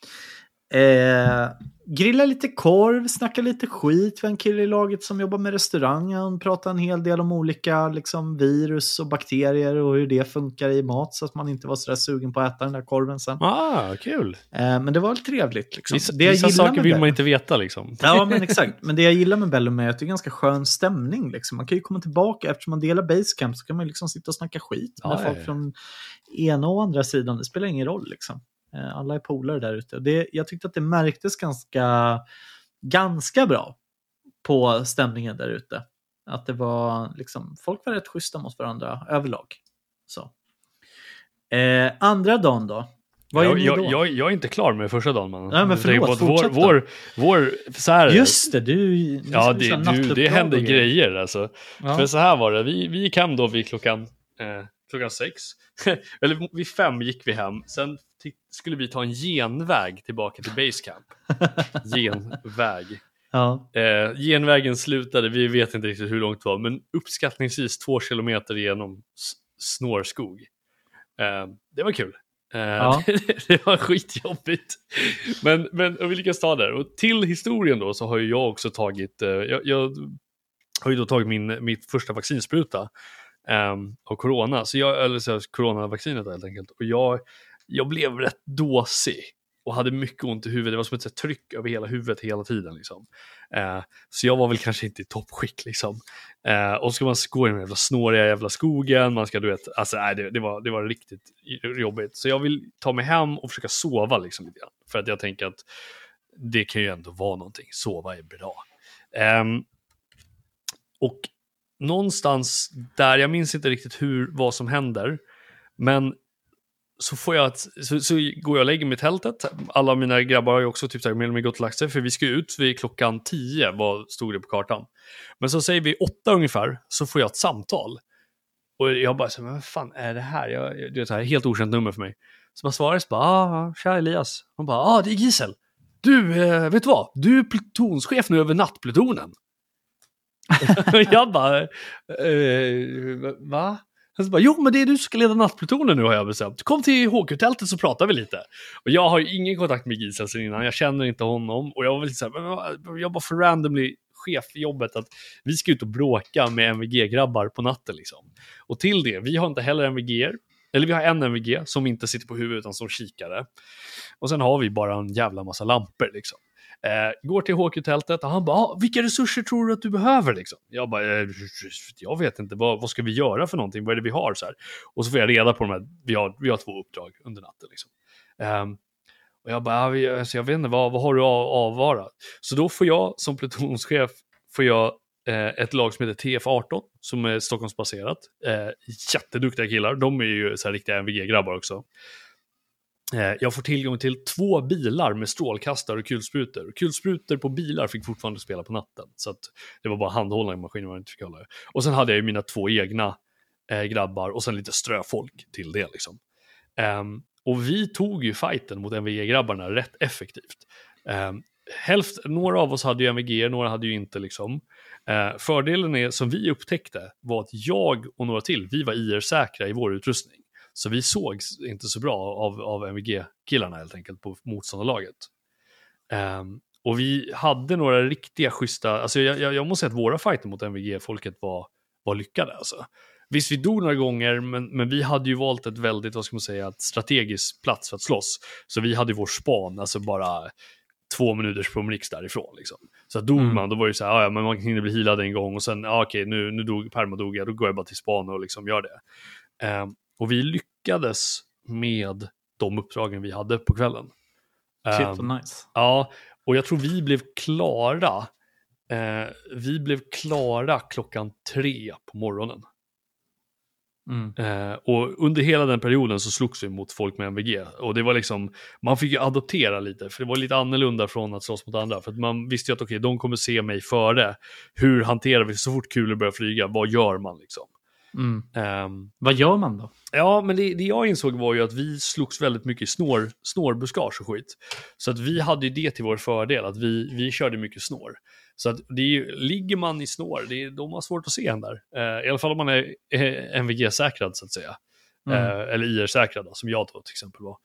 Speaker 2: Eh, grilla lite korv, snacka lite skit. Vi har en kille i laget som jobbar med restaurang. Han pratar en hel del om olika liksom, virus och bakterier och hur det funkar i mat så att man inte var sådär sugen på att äta den där korven sen.
Speaker 3: Ah, kul.
Speaker 2: Eh, men det var väl trevligt. Liksom.
Speaker 3: Vissa,
Speaker 2: det jag
Speaker 3: vissa saker vill
Speaker 2: Bellum-
Speaker 3: man inte veta liksom.
Speaker 2: Ja, men exakt. Men det jag gillar med Bellum är att det är ganska skön stämning. Liksom. Man kan ju komma tillbaka, eftersom man delar basecamp så kan man liksom sitta och snacka skit med
Speaker 3: ja,
Speaker 2: folk från ena och andra sidan. Det spelar ingen roll. Liksom. Eh, Alla är polare där ute. Det, jag tyckte att det märktes ganska, ganska bra på stämningen där ute. Att det var liksom, folk var rätt schyssta mot varandra överlag. Så. Eh, andra dagen då? Vad
Speaker 3: jag, jag, jag, jag är inte klar med första dagen man.
Speaker 2: Nej, men förlåt,
Speaker 3: vår, vår, vår, så här.
Speaker 2: Just det, du...
Speaker 3: Ja, det, du, det händer
Speaker 2: och
Speaker 3: grejer alltså.
Speaker 2: Ja.
Speaker 3: För så här var det, vi, vi hem då vid klockan, eh, klockan sex. [LAUGHS] Eller vid fem gick vi hem. Sen skulle vi ta en genväg tillbaka till basecamp. [LAUGHS] genväg.
Speaker 2: Ja.
Speaker 3: Eh, genvägen slutade, vi vet inte riktigt hur långt det var, men uppskattningsvis två kilometer genom snårskog. Eh, det var kul. Eh,
Speaker 2: Ja. [LAUGHS]
Speaker 3: det var skitjobbigt. Men, men och vi lyckades ta det. Och till historien då så har ju jag också tagit, eh, jag, jag har ju då tagit min, mitt första vaccinspruta eh, av corona, så jag, eller så, coronavaccinet helt enkelt. Och jag, jag blev rätt dåsig och hade mycket ont i huvudet. Det var som ett så här, tryck över hela huvudet hela tiden. Liksom. Eh, så jag var väl kanske inte i toppskick. Liksom. Eh, och så ska man gå i den jävla snåriga jävla skogen. Man ska, du vet, alltså, nej, det, det, var, det var riktigt jobbigt. Så jag vill ta mig hem och försöka sova liksom, lite grann. För att jag tänker att det kan ju ändå vara någonting. Sova är bra. Eh, och någonstans där, jag minns inte riktigt hur, vad som händer, men så, får jag ett, så, så går jag och lägger mig i tältet. Alla mina grabbar har ju också typ så här, mer eller mindre gått och lagt sig, för vi ska ut vid klockan 10, vad stod det på kartan. Men så säger vi åtta ungefär, så får jag ett samtal. Och jag bara, så, men vad fan är det här? Jag, det är ett här helt okänt nummer för mig. Så man svarar så bara, ah, tja Elias. Hon bara, ah det är Gisel. Du, eh, vet du vad? Du är plutonschef nu över nattplutonen. [LAUGHS] jag bara, eh, va? Han så bara, jo men det är du som ska leda nattplutonen nu har jag bestämt. Kom till HQ-tältet så pratar vi lite. Och jag har ju ingen kontakt med Gisel sen innan, jag känner inte honom. Och jag var väl lite så här, jag bara för randomly chef i jobbet att vi ska ut och bråka med MVG-grabbar på natten liksom. Och till det, vi har inte heller MVG, eller vi har en MVG som inte sitter på huvudet utan som kikare. Och sen har vi bara en jävla massa lampor liksom. Eh, går till HQ-tältet och han bara, ah, vilka resurser tror du att du behöver liksom? Jag bara, eh, jag vet inte, vad, vad ska vi göra för någonting? Vad är det vi har? Så här. Och så får jag reda på de här, vi har, vi har två uppdrag under natten liksom. Eh, och jag bara, ah, vi, alltså, jag vet inte, vad, vad har du av, avvara? Så då får jag som plutonschef, får jag eh, ett lag som heter TF18, som är Stockholmsbaserat. Eh, jätteduktiga killar, de är ju så här riktiga MVG-grabbar också. Eh, jag får tillgång till två bilar med strålkastare och kulsprutor. Kulsprutor på bilar fick fortfarande spela på natten. Så att det var bara handhållna maskiner man inte fick hålla. Och sen hade jag ju mina två egna eh, grabbar och sen lite ströfolk till det. Liksom. Um, och vi tog ju fighten mot MVG-grabbarna rätt effektivt. Ehm, um, hälft, några av oss hade ju MVG, några hade ju inte liksom. Uh, fördelen är, som vi upptäckte, var att jag och några till, vi var IR-säkra i vår utrustning. Så vi sågs inte så bra av, av MVG-killarna helt enkelt på motståndarlaget. Ehm, och vi hade några riktiga schyssta, alltså jag, jag, jag måste säga att våra fighter mot MVG-folket var, var lyckade alltså. Visst, vi dog några gånger, men, men vi hade ju valt ett väldigt, vad ska man säga, strategiskt plats för att slåss. Så vi hade vår span, alltså bara två minuters promenix därifrån. Liksom. Så dog
Speaker 2: Mm.
Speaker 3: man, då var det så här, "Ah, ja, men man hinner bli healad en gång och sen, ja, okej, nu, nu dog Perma dog jag, då går jag bara till span och liksom gör det. Ehm, och vi lyckades med de uppdragen vi hade på kvällen.
Speaker 2: Shit vad nice.
Speaker 3: Ja, och jag tror vi blev klara. Eh, vi blev klara klockan tre på morgonen.
Speaker 2: Mm.
Speaker 3: Eh, och under hela den perioden så slogs vi mot folk med MVG. Och det var liksom, man fick ju adoptera lite, för det var lite annorlunda från att slåss mot andra. För man visste ju att okej, de kommer se mig före. Hur hanterar vi så fort kulor börjar flyga? Vad gör man liksom?
Speaker 2: Mm.
Speaker 3: Ehm,
Speaker 2: Vad gör man då?
Speaker 3: Ja, men det, det jag insåg var ju att vi slogs väldigt mycket i snår, snårbuskage och skit. Så att vi hade ju det till vår fördel, att vi, vi körde mycket snår. Så att det är ju, ligger man i snår, det är, de har svårt att se en där. Eh, I alla fall om man är eh, MVG-säkrad så att säga.
Speaker 2: Mm.
Speaker 3: Eh, eller IR-säkrad som jag då till exempel var.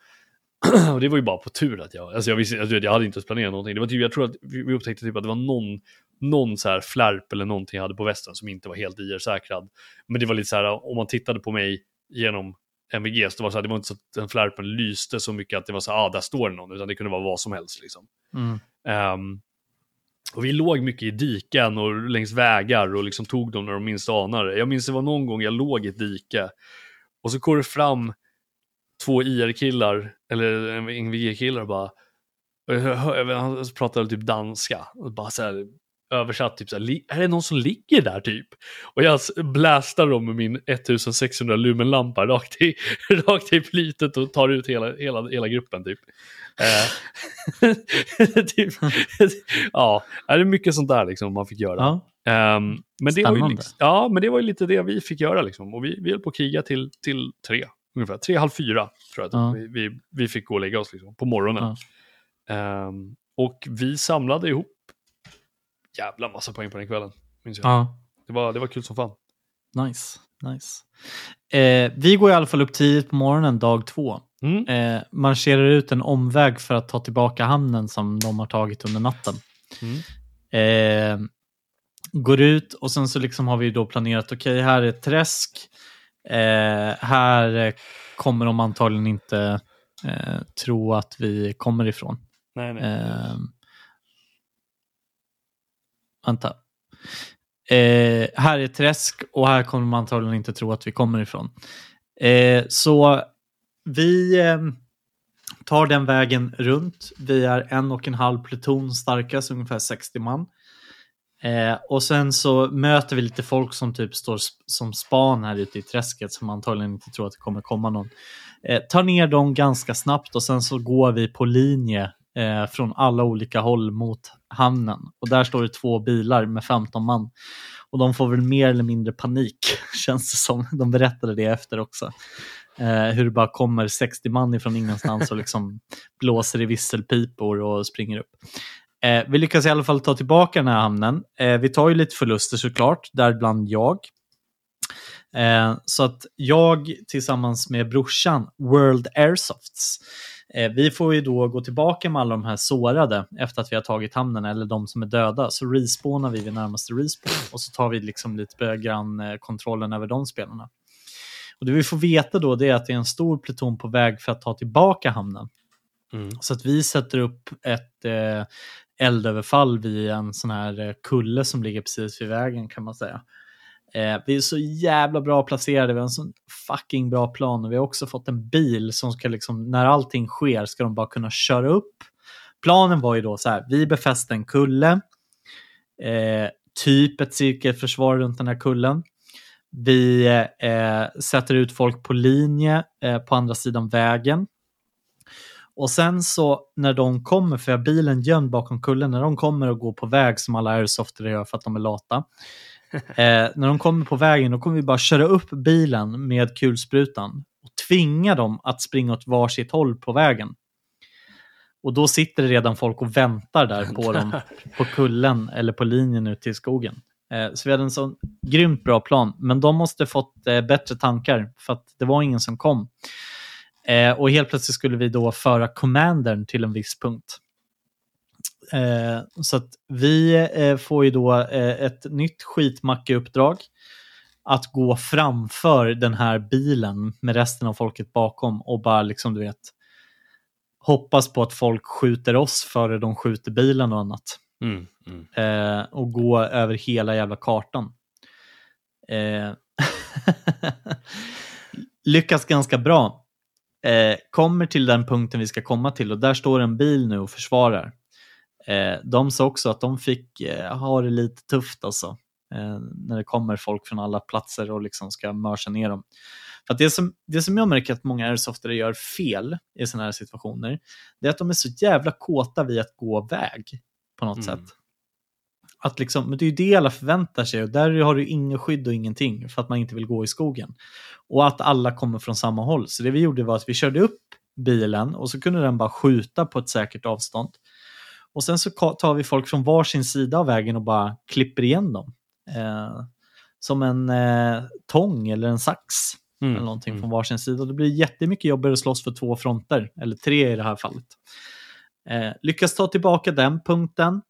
Speaker 3: och det var ju bara på tur att jag, alltså jag, visste, alltså jag hade inte planerat någonting. Det var typ, jag tror att vi vi upptäckte typ att det var någon, någon så här flärp eller någonting jag hade på västen som inte var helt IR-säkrad. Men det var lite så här, om man tittade på mig genom MVG, så det var, så här, det var inte så att den flärpen lyste så mycket att det var så här, ah, där står det någon, utan det kunde vara vad som helst. Liksom.
Speaker 2: Mm.
Speaker 3: Ehm, och vi låg mycket i diken och längs vägar och liksom tog dem när de minst anade. Jag minns det var någon gång jag låg i ett dike och så går det fram två IR-killar, eller MVG-killar bara, och jag hör- jag han pratade typ danska och bara så här, översatt typ så här, "Li- är det någon som ligger där typ? Och jag blastar dem med min 1600 lumenlampa rakt i, [LAUGHS] rakt i plytet och tar ut hela, hela, hela gruppen typ. Eh, [LAUGHS] typ [LAUGHS] ja, är det är mycket sånt där liksom man fick göra.
Speaker 2: Ja.
Speaker 3: Ehm, men det var ju liksom, ja, men det var ju lite det vi fick göra liksom. Och vi, vi höll på att kriga till, till tre, ungefär. Tre, halv fyra tror jag att
Speaker 2: Ja.
Speaker 3: vi, vi, vi fick gå och lägga oss liksom, på morgonen.
Speaker 2: Ja.
Speaker 3: Ehm, och vi samlade ihop jävla massa poäng på den kvällen. Minns jag.
Speaker 2: ja.
Speaker 3: Det, var, det var kul som fan.
Speaker 2: Nice. nice. Eh, vi går i alla fall upp tidigt på morgonen dag två.
Speaker 3: Mm.
Speaker 2: Eh, marscherar ut en omväg för att ta tillbaka hamnen som de har tagit under natten.
Speaker 3: Mm.
Speaker 2: Eh, går ut och sen så liksom har vi då planerat, okej här är ett träsk. Eh, här eh, kommer de antagligen inte eh, tro att vi kommer ifrån.
Speaker 3: Nej, nej.
Speaker 2: Vänta. Eh, här är ett träsk och här kommer man antagligen inte tro att vi kommer ifrån. Eh, så vi eh, tar den vägen runt. Vi är en och en halv pluton starka, så ungefär 60 man. Eh, och sen så möter vi lite folk som typ står sp- som span här ute i träsket som antagligen inte tror att det kommer komma någon. Eh, tar ner dem ganska snabbt och sen så går vi på linje eh, från alla olika håll mot hamnen. Och där står det två bilar med 15 man. Och de får väl mer eller mindre panik, [LAUGHS] känns det som. De berättade det efter också. Eh, hur det bara kommer 60 man ifrån ingenstans och liksom [LAUGHS] blåser i visselpipor och springer upp. Eh, vi lyckas i alla fall ta tillbaka den här hamnen. Eh, vi tar ju lite förluster såklart, däribland jag. Eh, så att jag tillsammans med brorsan, World Airsofts, vi får ju då gå tillbaka med alla de här sårade efter att vi har tagit hamnen, eller de som är döda. Så respawnar vi vid närmaste respawn och så tar vi liksom lite grann eh, kontrollen över de spelarna. Och det vi får veta då det är att det är en stor pluton på väg för att ta tillbaka hamnen.
Speaker 3: Mm.
Speaker 2: Så att vi sätter upp ett eh, eldöverfall vid en sån här eh, kulle som ligger precis vid vägen kan man säga. Eh, vi är så jävla bra placerade, vi har en sån fucking bra plan och vi har också fått en bil som ska liksom, när allting sker ska de bara kunna köra upp. Planen var ju då så här, vi befäste en kulle, eh, typ ett cirkelförsvar runt den här kullen. Vi eh, sätter ut folk på linje eh, på andra sidan vägen. Och sen så när de kommer, för jag har bilen gömd bakom kullen, när de kommer och går på väg som alla airsoftare gör för att de är lata. [LAUGHS] Eh, när de kommer på vägen då kommer vi bara köra upp bilen med kulsprutan och tvinga dem att springa åt varsitt håll på vägen. Och då sitter det redan folk och väntar där på dem på kullen eller på linjen ut till skogen. Eh, så vi hade en sån grymt bra plan, men de måste fått eh, bättre tankar för att det var ingen som kom. Och helt plötsligt skulle vi då föra commandern till en viss punkt. Eh, så att vi eh, får ju då eh, ett nytt skitmackeuppdrag att gå framför den här bilen med resten av folket bakom och bara liksom du vet hoppas på att folk skjuter oss före de skjuter bilen och annat.
Speaker 3: Mm. Mm.
Speaker 2: Eh, och gå över hela jävla kartan. Eh, [LAUGHS] lyckas ganska bra. Eh, kommer till den punkten vi ska komma till och där står en bil nu och försvarar. Eh, de sa också att de fick eh, ha det lite tufft alltså. Eh, när det kommer folk från alla platser och liksom ska mörsa ner dem. För det, som, det som jag märker att många airsoftare gör fel i sådana här situationer, det är att de är så jävla kåta vid att gå väg på något
Speaker 3: Mm.
Speaker 2: sätt. Att liksom, men det är ju det alla förväntar sig och där har du ingen skydd och ingenting för att man inte vill gå i skogen. Och att alla kommer från samma håll. Så det vi gjorde var att vi körde upp bilen och så kunde den bara skjuta på ett säkert avstånd. Och sen så tar vi folk från varsin sida av vägen och bara klipper igen dem. Eh, som en eh, tång eller en sax
Speaker 3: Mm.
Speaker 2: eller någonting
Speaker 3: Mm.
Speaker 2: från varsin sida. Det blir jättemycket jobbigare att slåss för två fronter, eller tre i det här fallet. Eh, lyckas ta tillbaka den punkten.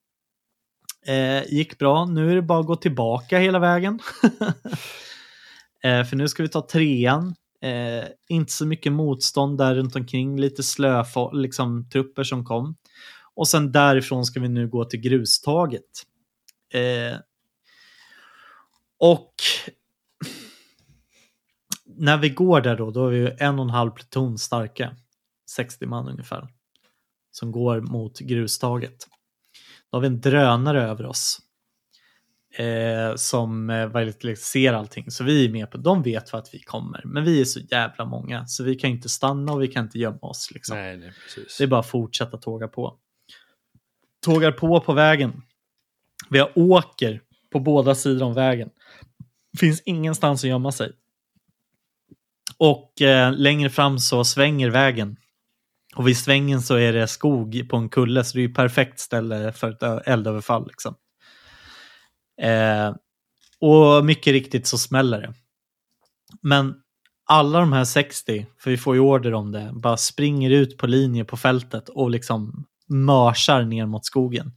Speaker 2: Eh, gick bra. Nu är det bara att gå tillbaka hela vägen. [LAUGHS] eh, för nu ska vi ta trean. Eh, inte så mycket motstånd där runt omkring. Lite slö liksom, trupper som kom. Och sen därifrån ska vi nu gå till grustaget. Eh, och när vi går där då, då är vi en och en halv pluton starka. 60 man ungefär. Som går mot grustaget. Då har vi en drönare över oss. eh, som eh, verkligen ser allting. Så vi är med på, de vet att vi kommer. Men vi är så jävla många så vi kan inte stanna och vi kan inte gömma oss. Liksom.
Speaker 3: Nej, nej, precis.
Speaker 2: Det är bara att fortsätta tåga på. Tågar på på vägen. Vi har åker på båda sidor om vägen. Finns ingenstans att gömma sig. Och eh, längre fram så svänger vägen. Och vid svängen så är det skog på en kulle, så det är ju perfekt ställe för ett eldöverfall. Liksom. Eh, och mycket riktigt så smäller det. Men alla de här 60, för vi får ju order om det, bara springer ut på linje på fältet och liksom mörsar ner mot skogen.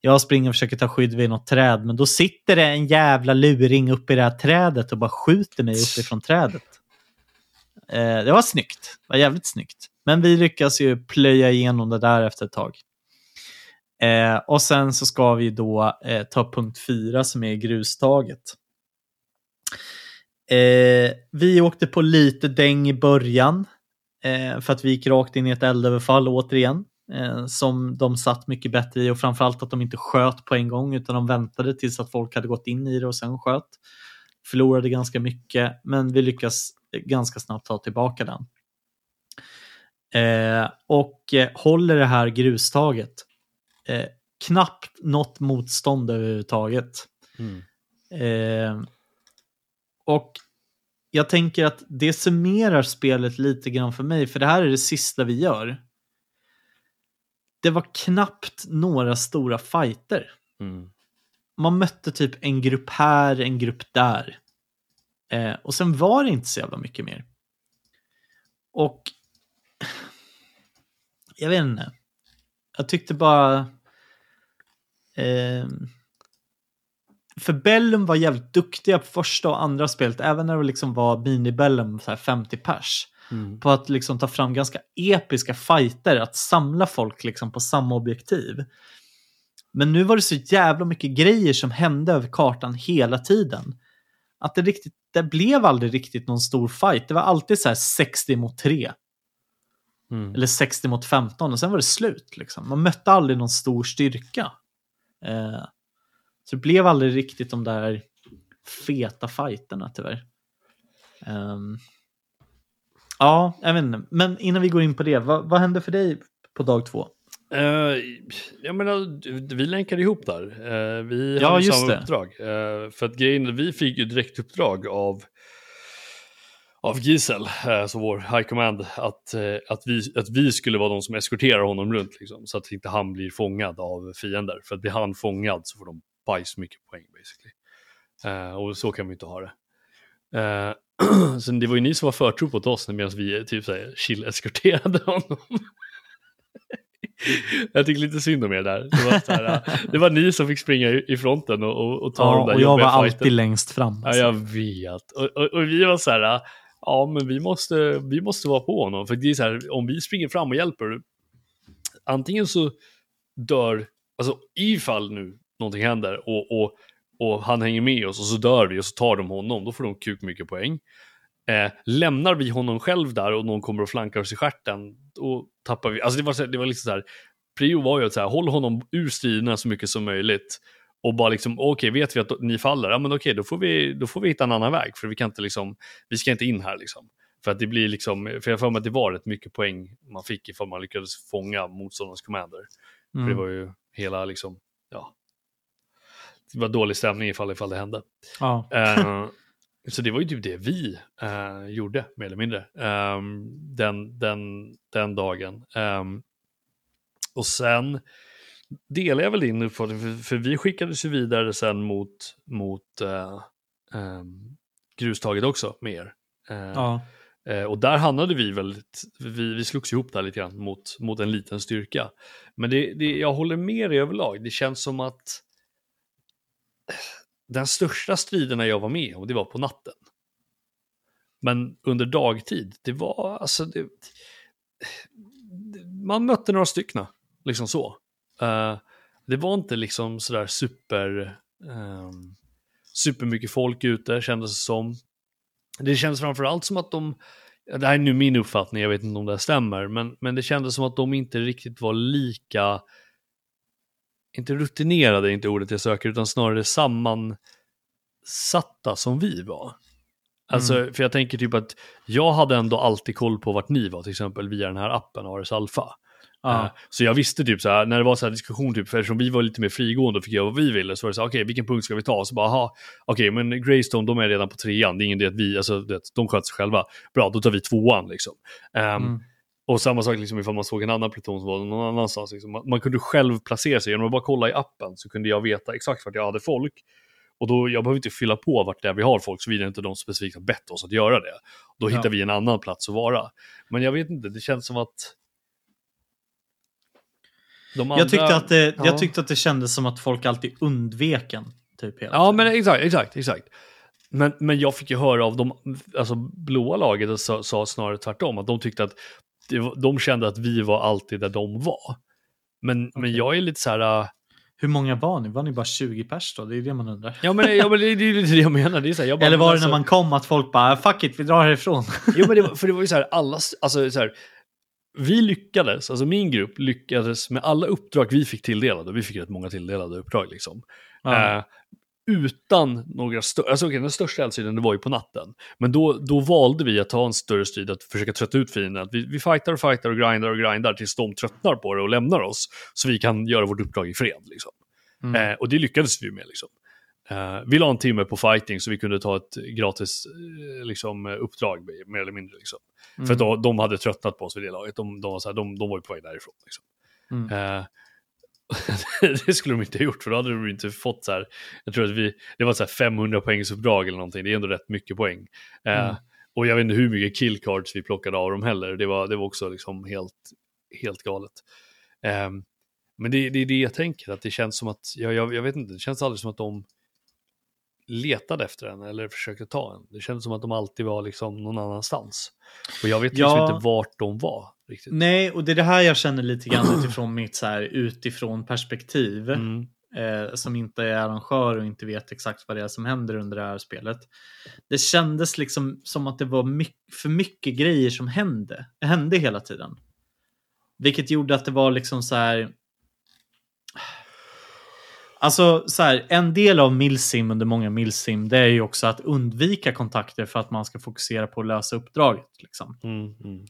Speaker 2: Jag springer och försöker ta skydd vid något träd, men då sitter det en jävla luring uppe i det här trädet och bara skjuter mig uppifrån trädet. Eh, det var snyggt. Det var jävligt snyggt. Men vi lyckas ju plöja igenom det där efter ett tag. Eh, och sen så ska vi då eh, ta punkt fyra som är grustaget. Eh, vi åkte på lite däng i början eh, för att vi gick rakt in i ett eldöverfall återigen. Eh, som de satt mycket bättre i och framförallt att de inte sköt på en gång utan de väntade tills att folk hade gått in i det och sen sköt. Förlorade ganska mycket men vi lyckas ganska snabbt ta tillbaka den. Eh, och eh, håller det här grustaget. Eh, knappt något motstånd överhuvudtaget.
Speaker 3: Mm.
Speaker 2: Eh, och jag tänker att det summerar spelet lite grann för mig, för det här är det sista vi gör. Det var knappt några stora fighter.
Speaker 3: Mm.
Speaker 2: Man mötte typ en grupp här, en grupp där. Eh, och sen var det inte så jävla mycket mer. Och [SIGHS] jag vet inte. Jag tyckte bara... Eh, för Bellum var jävligt duktiga på första och andra spelet, även när det liksom var mini-Bellum, så här 50 pers.
Speaker 3: Mm.
Speaker 2: På att liksom ta fram ganska episka fighter, att samla folk liksom på samma objektiv. Men nu var det så jävla mycket grejer som hände över kartan hela tiden. Att det, riktigt, det blev aldrig riktigt någon stor fight. Det var alltid så här 60 mot 3.
Speaker 3: Mm.
Speaker 2: Eller 60 mot 15 och sen var det slut. Liksom. Man mötte aldrig någon stor styrka. Eh, så det blev aldrig riktigt de där feta fighterna tyvärr. Ehm, ja, jag vet inte. Men innan vi går in på det, vad, vad hände för dig på dag två?
Speaker 3: Eh, jag menar, vi länkade ihop där. Eh, vi
Speaker 2: Ja,
Speaker 3: hade samma
Speaker 2: det.
Speaker 3: uppdrag. Eh, för att grejen vi fick ju direkt uppdrag av av Gisel, eh, så vår high command, att, eh, att, vi, att vi skulle vara de som eskorterar honom runt, liksom, så att inte han blir fångad av fiender. För att blir han fångad så får de bajs mycket poäng basically. Eh, och så kan vi inte ha det. Eh, [CLEARS THROAT] så det var ju ni som var förtro på oss medan vi typ såhär chill-eskorterade honom. [LAUGHS] Jag tycker lite synd om er där. Det var, så här, eh, det var ni som fick springa i fronten och, och, och ta
Speaker 2: Ja,
Speaker 3: de där
Speaker 2: och jag var
Speaker 3: jobbiga
Speaker 2: alltid längst fram.
Speaker 3: Ja,
Speaker 2: alltså.
Speaker 3: jag vet. Och, och, och vi var så här, ja men vi måste, vi måste vara på honom. För det är så här, om vi springer fram och hjälper, antingen så dör, alltså ifall nu någonting händer och, och, och han hänger med oss och så dör vi och så tar de honom, då får de kuk mycket poäng. Eh, lämnar vi honom själv där och någon kommer och flankar oss i stjärten, då tappar vi, alltså det var, det var liksom så här, prio var ju att så här, håll honom ur striderna så mycket som möjligt. Och bara liksom, okej, vet vi att ni faller? Ja, men okej, då, får vi, då får vi hitta en annan väg. För vi kan inte liksom, vi ska inte in här liksom. För att det blir liksom, för jag för mig att det var rätt mycket poäng man fick ifall man lyckades fånga motståndarens commander. För det
Speaker 2: Mm.
Speaker 3: var ju hela liksom, ja. Det var dålig stämning ifall, ifall det hände.
Speaker 2: Ja.
Speaker 3: Eh, så det var ju typ det vi eh, gjorde, mer eller mindre, ehm, den, den, den dagen. Ehm, och sen delar jag väl din uppfattning, för, för vi skickades ju vidare sen mot, mot eh, ehm, grustaget också med er.
Speaker 2: Ja.
Speaker 3: Och där hamnade vi väldigt, vi, vi slogs ihop där lite grann mot, mot en liten styrka. Men det, det, jag håller med dig överlag, det känns som att den största striderna jag var med om, det var på natten. Men under dagtid, det var alltså, det, man mötte några styckna, liksom så. Uh, det var inte liksom sådär super, um, supermycket folk ute kändes det som. Det kändes framförallt som att de, det här är nu min uppfattning, jag vet inte om det här stämmer, men, men det kändes som att de inte riktigt var lika inte rutinerade är inte ordet jag söker, utan snarare sammansatta som vi var. Alltså,
Speaker 2: Mm.
Speaker 3: för jag tänker typ att jag hade ändå alltid koll på vart ni var, till exempel via den här appen, Ares Alpha.
Speaker 2: Ja.
Speaker 3: Så jag visste typ så här, när det var så här diskussion, typ, för eftersom vi var lite mer frigående och fick göra vad vi ville, så var det så här, okej, vilken punkt ska vi ta? Så bara, aha, okej, men Greystone, de är redan på trean, det är ingen idé att vi, alltså, det, de sköter sig själva. Bra, då tar vi tvåan liksom. Ehm,
Speaker 2: Mm.
Speaker 3: Och samma sak liksom ifall man såg en annan pluton som var någon annanstans. Liksom. Man, man kunde själv placera sig, genom att bara kolla i appen så kunde jag veta exakt vart jag hade folk. Och då, jag behöver inte fylla på vart det är vi har folk, såvida inte de specifikt har bett oss att göra det. Då
Speaker 2: Ja.
Speaker 3: hittar vi en annan plats att vara. Men jag vet inte, det känns som att... Andra...
Speaker 2: Jag, tyckte att det,
Speaker 3: ja.
Speaker 2: jag tyckte att det kändes som att folk alltid undvek en. Typ hela
Speaker 3: Ja,
Speaker 2: tiden.
Speaker 3: men exakt, exakt, exakt. Men, men jag fick ju höra av de alltså, blåa laget och sa, sa snarare tvärtom, att de tyckte att var- de kände att vi var alltid där de var. Men, men
Speaker 2: Okej.
Speaker 3: jag är lite så här... äh,
Speaker 2: Hur många var ni? Var ni bara 20 pers då? Det är det man undrar.
Speaker 3: Ja men, ja, men det, det är lite det jag menar. Det är så här, jag bara,
Speaker 2: Eller var
Speaker 3: men
Speaker 2: det när
Speaker 3: alltså-
Speaker 2: man kom att folk bara fuck it, vi drar härifrån?
Speaker 3: Jo men det var, för det var ju så här, alla, alltså så här, vi lyckades, alltså min grupp lyckades med alla uppdrag vi fick tilldelade, vi fick rätt många tilldelade uppdrag liksom.
Speaker 2: Ja.
Speaker 3: Eh, utan några större, alltså okej, den största eldstriden det var ju på natten. Men då, då valde vi att ta en större strid, att försöka trötta ut fienden. Vi, vi fightar och fightar och grindar och grindar tills de tröttnar på det och lämnar oss. Så vi kan göra vårt uppdrag i fred. Liksom.
Speaker 2: Mm.
Speaker 3: Eh, och det lyckades vi med. Liksom. Eh, vi la en timme på fighting så vi kunde ta ett gratis eh, liksom, uppdrag, mer eller mindre. Liksom.
Speaker 2: Mm.
Speaker 3: För då, de hade tröttnat på oss vid det laget. De, de, var, så här, de, de var ju på väg därifrån. Liksom.
Speaker 2: Mm. [LAUGHS]
Speaker 3: Det skulle de inte ha gjort, för då hade de inte fått så här, jag tror att vi, det var så här 500 poängsuppdrag eller någonting, det är ändå rätt mycket poäng. Eh,
Speaker 2: Mm.
Speaker 3: Och jag vet inte hur mycket killcards vi plockade av dem heller, det var, det var också liksom helt, helt galet. Eh, men det, det är det jag tänker, att det känns som att, jag, jag, jag vet inte, det känns aldrig som att de letade efter en eller försökte ta en. Det känns som att de alltid var liksom någon annanstans. Och jag vet liksom
Speaker 2: Ja.
Speaker 3: inte vart de var riktigt.
Speaker 2: Nej, och det är det här jag känner lite grann utifrån mitt så här utifrån perspektiv.
Speaker 3: Mm.
Speaker 2: eh, som inte är arrangör och inte vet exakt vad det är som händer under det här spelet. Det kändes liksom som att det var mycket, för mycket grejer som hände, hände hela tiden. Vilket gjorde att det var liksom så här... Alltså så här, en del av Milsim under många Milsim det är ju också att undvika kontakter för att man ska fokusera på att lösa uppdraget. Liksom.
Speaker 3: Mm, mm.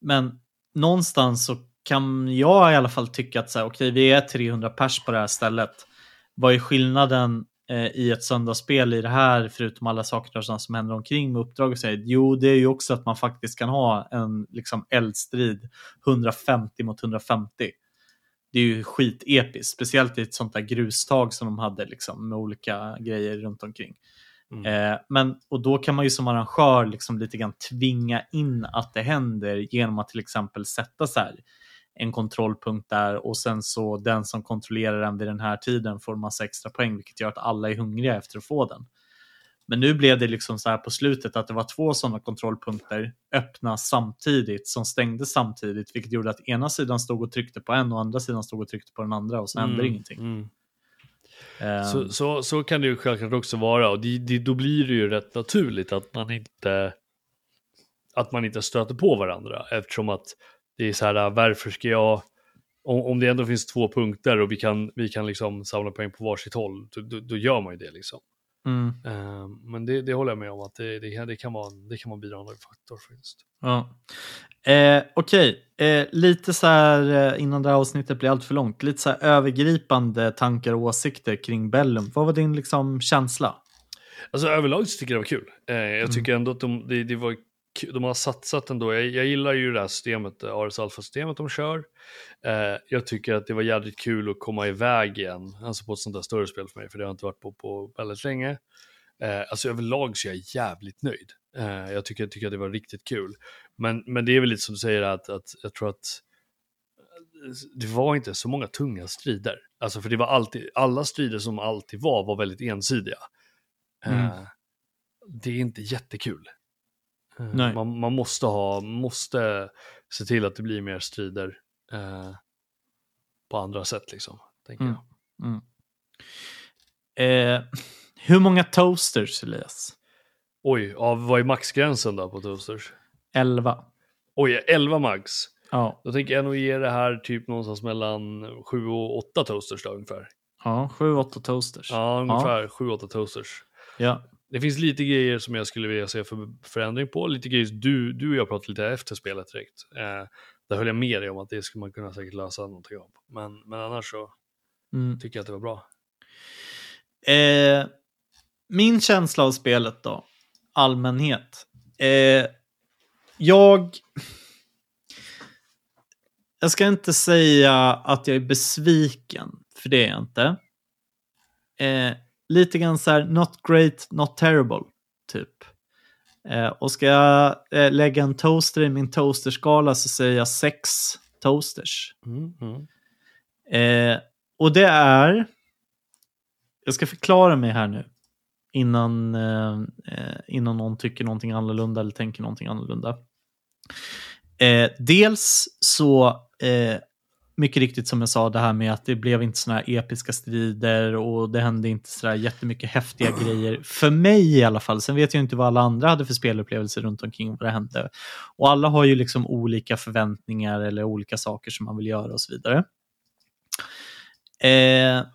Speaker 2: Men någonstans så kan jag i alla fall tycka att så här, okej, vi är 300 pers på det här stället. Vad är skillnaden eh, i ett söndagsspel i det här, förutom alla saker som händer omkring med uppdrag och så? här? Jo, det är ju också att man faktiskt kan ha en liksom, eldstrid 150 mot 150. Det är ju skitepiskt, speciellt i ett sånt där grustag som de hade liksom, med olika grejer runt omkring.
Speaker 3: Mm.
Speaker 2: Eh, men, och då kan man ju som arrangör liksom lite grann tvinga in att det händer genom att till exempel sätta så här en kontrollpunkt där och sen så den som kontrollerar den vid den här tiden får massa extra poäng vilket gör att alla är hungriga efter att få den. Men nu blev det liksom så här på slutet att det var två sådana kontrollpunkter öppna samtidigt som stängde samtidigt vilket gjorde att ena sidan stod och tryckte på en och andra sidan stod och tryckte på den andra och så hände
Speaker 3: Mm,
Speaker 2: ingenting.
Speaker 3: mm.
Speaker 2: Ehm,
Speaker 3: Så, så, så kan det ju självklart också vara. Och det, det, då blir det ju rätt naturligt att man inte att man inte stöter på varandra. Eftersom att det är så här varför ska jag om, om det ändå finns två punkter och vi kan, vi kan liksom samla poäng på varsitt håll då, då, då gör man ju det liksom.
Speaker 2: Mm.
Speaker 3: Eh, men det, det håller jag med om att det, det, kan- det kan vara det kan vara en bidragande faktor faktiskt.
Speaker 2: Ja. Eh, Okej, eh, lite så här eh, innan det här avsnittet blir allt för långt. Lite så här övergripande tankar och åsikter kring Bellum. Vad var din liksom känsla?
Speaker 3: Alltså överlag så tycker jag det var kul. Eh, jag
Speaker 2: Mm.
Speaker 3: tycker ändå att de, det, det var, de har satsat ändå. Jag, jag gillar ju det här systemet, eh, Ares Alpha-systemet de kör. Eh, jag tycker att det var jävligt kul att komma iväg igen, alltså på ett sånt där större spel för mig, för det har jag inte varit på på väldigt länge. Eh, alltså överlag så är jag jävligt nöjd. Eh, jag tycker, jag tycker att det var riktigt kul. Men, men det är väl lite som du säger att, att jag tror att eh, det var inte så många tunga strider. Alltså för det var alltid, alla strider som alltid var, var väldigt ensidiga.
Speaker 2: Mm.
Speaker 3: Eh, det är inte jättekul. Eh,
Speaker 2: Nej.
Speaker 3: Man, man måste ha, måste se till att det blir mer strider eh, på andra sätt liksom. Tänker
Speaker 2: Mm.
Speaker 3: jag.
Speaker 2: Mm. Eh, [LAUGHS] hur många toasters, Elias?
Speaker 3: Oj, ja, vad är maxgränsen då på toasters?
Speaker 2: 11.
Speaker 3: Oj, 11 max.
Speaker 2: Ja,
Speaker 3: Då tänker jag nog ge det här typ någonstans mellan 7 och 8 toasters då ungefär.
Speaker 2: ja 7-8 toasters.
Speaker 3: Ja, ungefär 7-8 toasters.
Speaker 2: Ja.
Speaker 3: Det finns lite grejer som jag skulle vilja se för förändring på. Lite grejer du, du och jag pratade lite efter spelet direkt. Eh, där höll jag med dig om att det skulle man kunna säkert lösa någonting av. Men, men annars så
Speaker 2: Mm.
Speaker 3: tycker jag att det var bra.
Speaker 2: Eh, min känsla av spelet då, allmänhet. Eh, jag... Jag ska inte säga att jag är besviken, för det är jag inte. Eh, lite grann så här, not great, not terrible, typ. Eh, och ska jag eh, lägga en toaster i min toasterskala så säger jag sex toasters.
Speaker 3: Mm, mm.
Speaker 2: Eh, och det är... Jag ska förklara mig här nu. Innan, eh, eh, innan någon tycker någonting annorlunda eller tänker någonting annorlunda. Eh, dels så, mycket riktigt som jag sa, det här med att det blev inte såna här episka strider och det hände inte sådär jättemycket häftiga [CLEARS THROAT] grejer. För mig i alla fall. Sen vet jag inte vad alla andra hade för spelupplevelser runt omkring vad det hände. Och alla har ju liksom olika förväntningar eller olika saker som man vill göra och så vidare. Eh,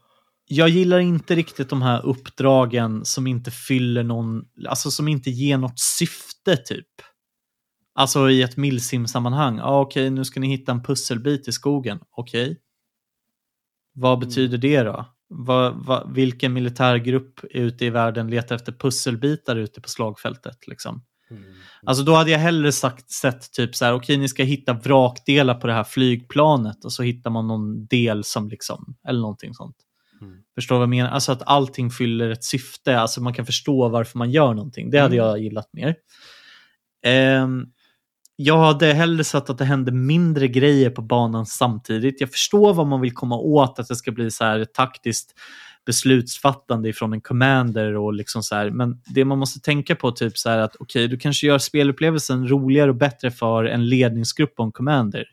Speaker 2: jag gillar inte riktigt de här uppdragen som inte fyller någon, alltså som inte ger något syfte typ. Alltså i ett milsim-sammanhang. Ah, Okej, nu ska ni hitta en pusselbit i skogen. Okej. Vad betyder det då? Va, va, vilken militärgrupp ute i världen letar efter pusselbitar ute på slagfältet? Liksom?
Speaker 3: Mm.
Speaker 2: Alltså då hade jag hellre sagt, sett typ så här, okej ni ska hitta vrakdelar på det här flygplanet och så hittar man någon del som liksom, eller någonting sånt.
Speaker 3: Mm.
Speaker 2: Förstår vad jag menar? Alltså att allting fyller ett syfte, alltså man kan förstå varför man gör någonting. Det hade
Speaker 3: Mm.
Speaker 2: jag gillat mer. Ehm, jag hade hellre sett att det hände mindre grejer på banan samtidigt. Jag förstår vad man vill komma åt, att det ska bli så här taktiskt beslutsfattande ifrån en commander och liksom så här. Men det man måste tänka på typ så här att okej, du kanske gör spelupplevelsen roligare och bättre för en ledningsgrupp och en commander.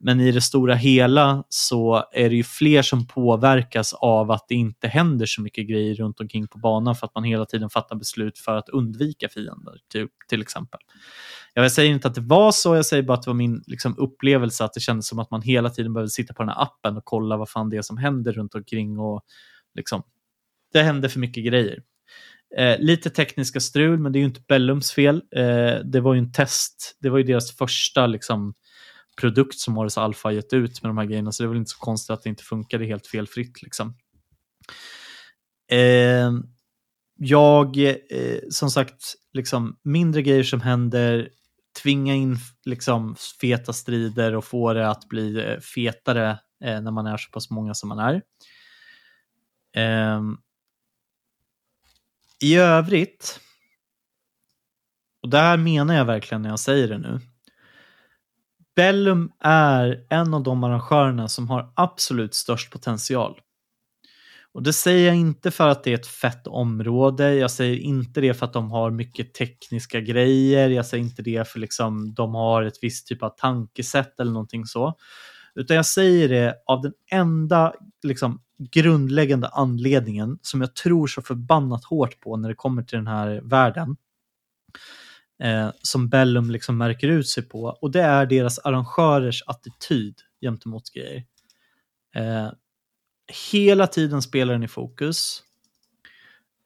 Speaker 2: Men i det stora hela så är det ju fler som påverkas av att det inte händer så mycket grejer runt omkring på banan för att man hela tiden fattar beslut för att undvika fiender, till, till exempel. Jag säger inte att det var så, jag säger bara att det var min liksom, upplevelse att det kändes som att man hela tiden behövde sitta på den här appen och kolla vad fan det är som händer runt omkring och liksom, det hände för mycket grejer. Eh, lite tekniska strul, men det är ju inte Bellums fel. Eh, det var ju en test, det var ju deras första liksom, produkt som Morris Alpha gett ut med de här grejerna, så det är väl inte så konstigt att det inte funkade helt felfritt. Liksom. Eh, jag, eh, som sagt, liksom, mindre grejer som händer, tvinga in liksom, feta strider och få det att bli eh, fetare eh, när man är så pass många som man är. Ehm, I övrigt, och det här menar jag verkligen när jag säger det nu, Bellum är en av de arrangörerna som har absolut störst potential. Och det säger jag inte för att det är ett fett område, jag säger inte det för att de har mycket tekniska grejer, jag säger inte det för liksom de har ett visst typ av tankesätt eller någonting så. Utan jag säger det av den enda liksom, grundläggande anledningen som jag tror så förbannat hårt på när det kommer till den här världen. Eh, som Bellum liksom märker ut sig på. Och det är deras arrangörers attityd gentemot grejer. Eh, hela tiden spelar den i fokus.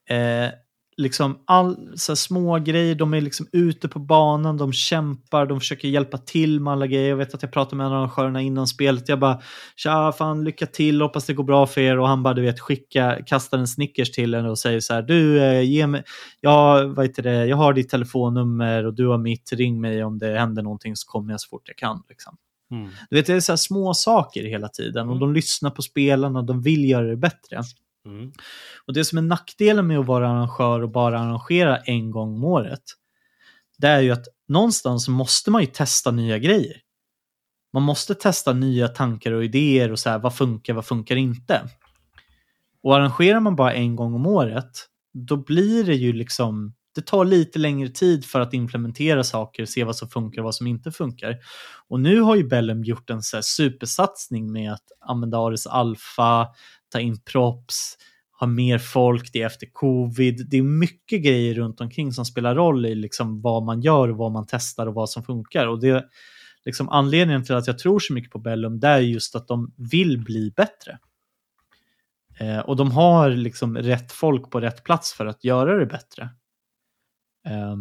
Speaker 2: Eh, liksom all så små grejer, de är liksom ute på banan, de kämpar, de försöker hjälpa till med alla grejer. Jag vet att jag pratade med arrangörerna innan spelet. Jag bara, tja, fan lycka till, hoppas det går bra för er. Och han bara, du vet, skicka, kastar en Snickers till en och säger så här, du, eh, ge mig, ja, vad heter det, jag har ditt telefonnummer och du har mitt, ring mig om det händer någonting så kommer jag så fort jag kan. Liksom.
Speaker 3: Mm.
Speaker 2: Du vet, det är så små saker hela tiden och
Speaker 3: Mm.
Speaker 2: de lyssnar på spelarna de vill göra det bättre.
Speaker 3: Mm.
Speaker 2: Och det som är nackdelen med att vara arrangör och bara arrangera en gång om året, det är ju att någonstans måste man ju testa nya grejer. Man måste testa nya tankar och idéer och så här, vad funkar, vad funkar inte? Och arrangerar man bara en gång om året, då blir det ju liksom, det tar lite längre tid för att implementera saker, se vad som funkar och vad som inte funkar. Och nu har ju Bellum gjort en så här supersatsning med att använda Ares Alpha, ta in props, ha mer folk, det är efter covid. Det är mycket grejer runt omkring som spelar roll i liksom vad man gör och vad man testar och vad som funkar. Och det, liksom anledningen till att jag tror så mycket på Bellum, det är just att de vill bli bättre. Eh, och de har liksom rätt folk på rätt plats för att göra det bättre. Eh,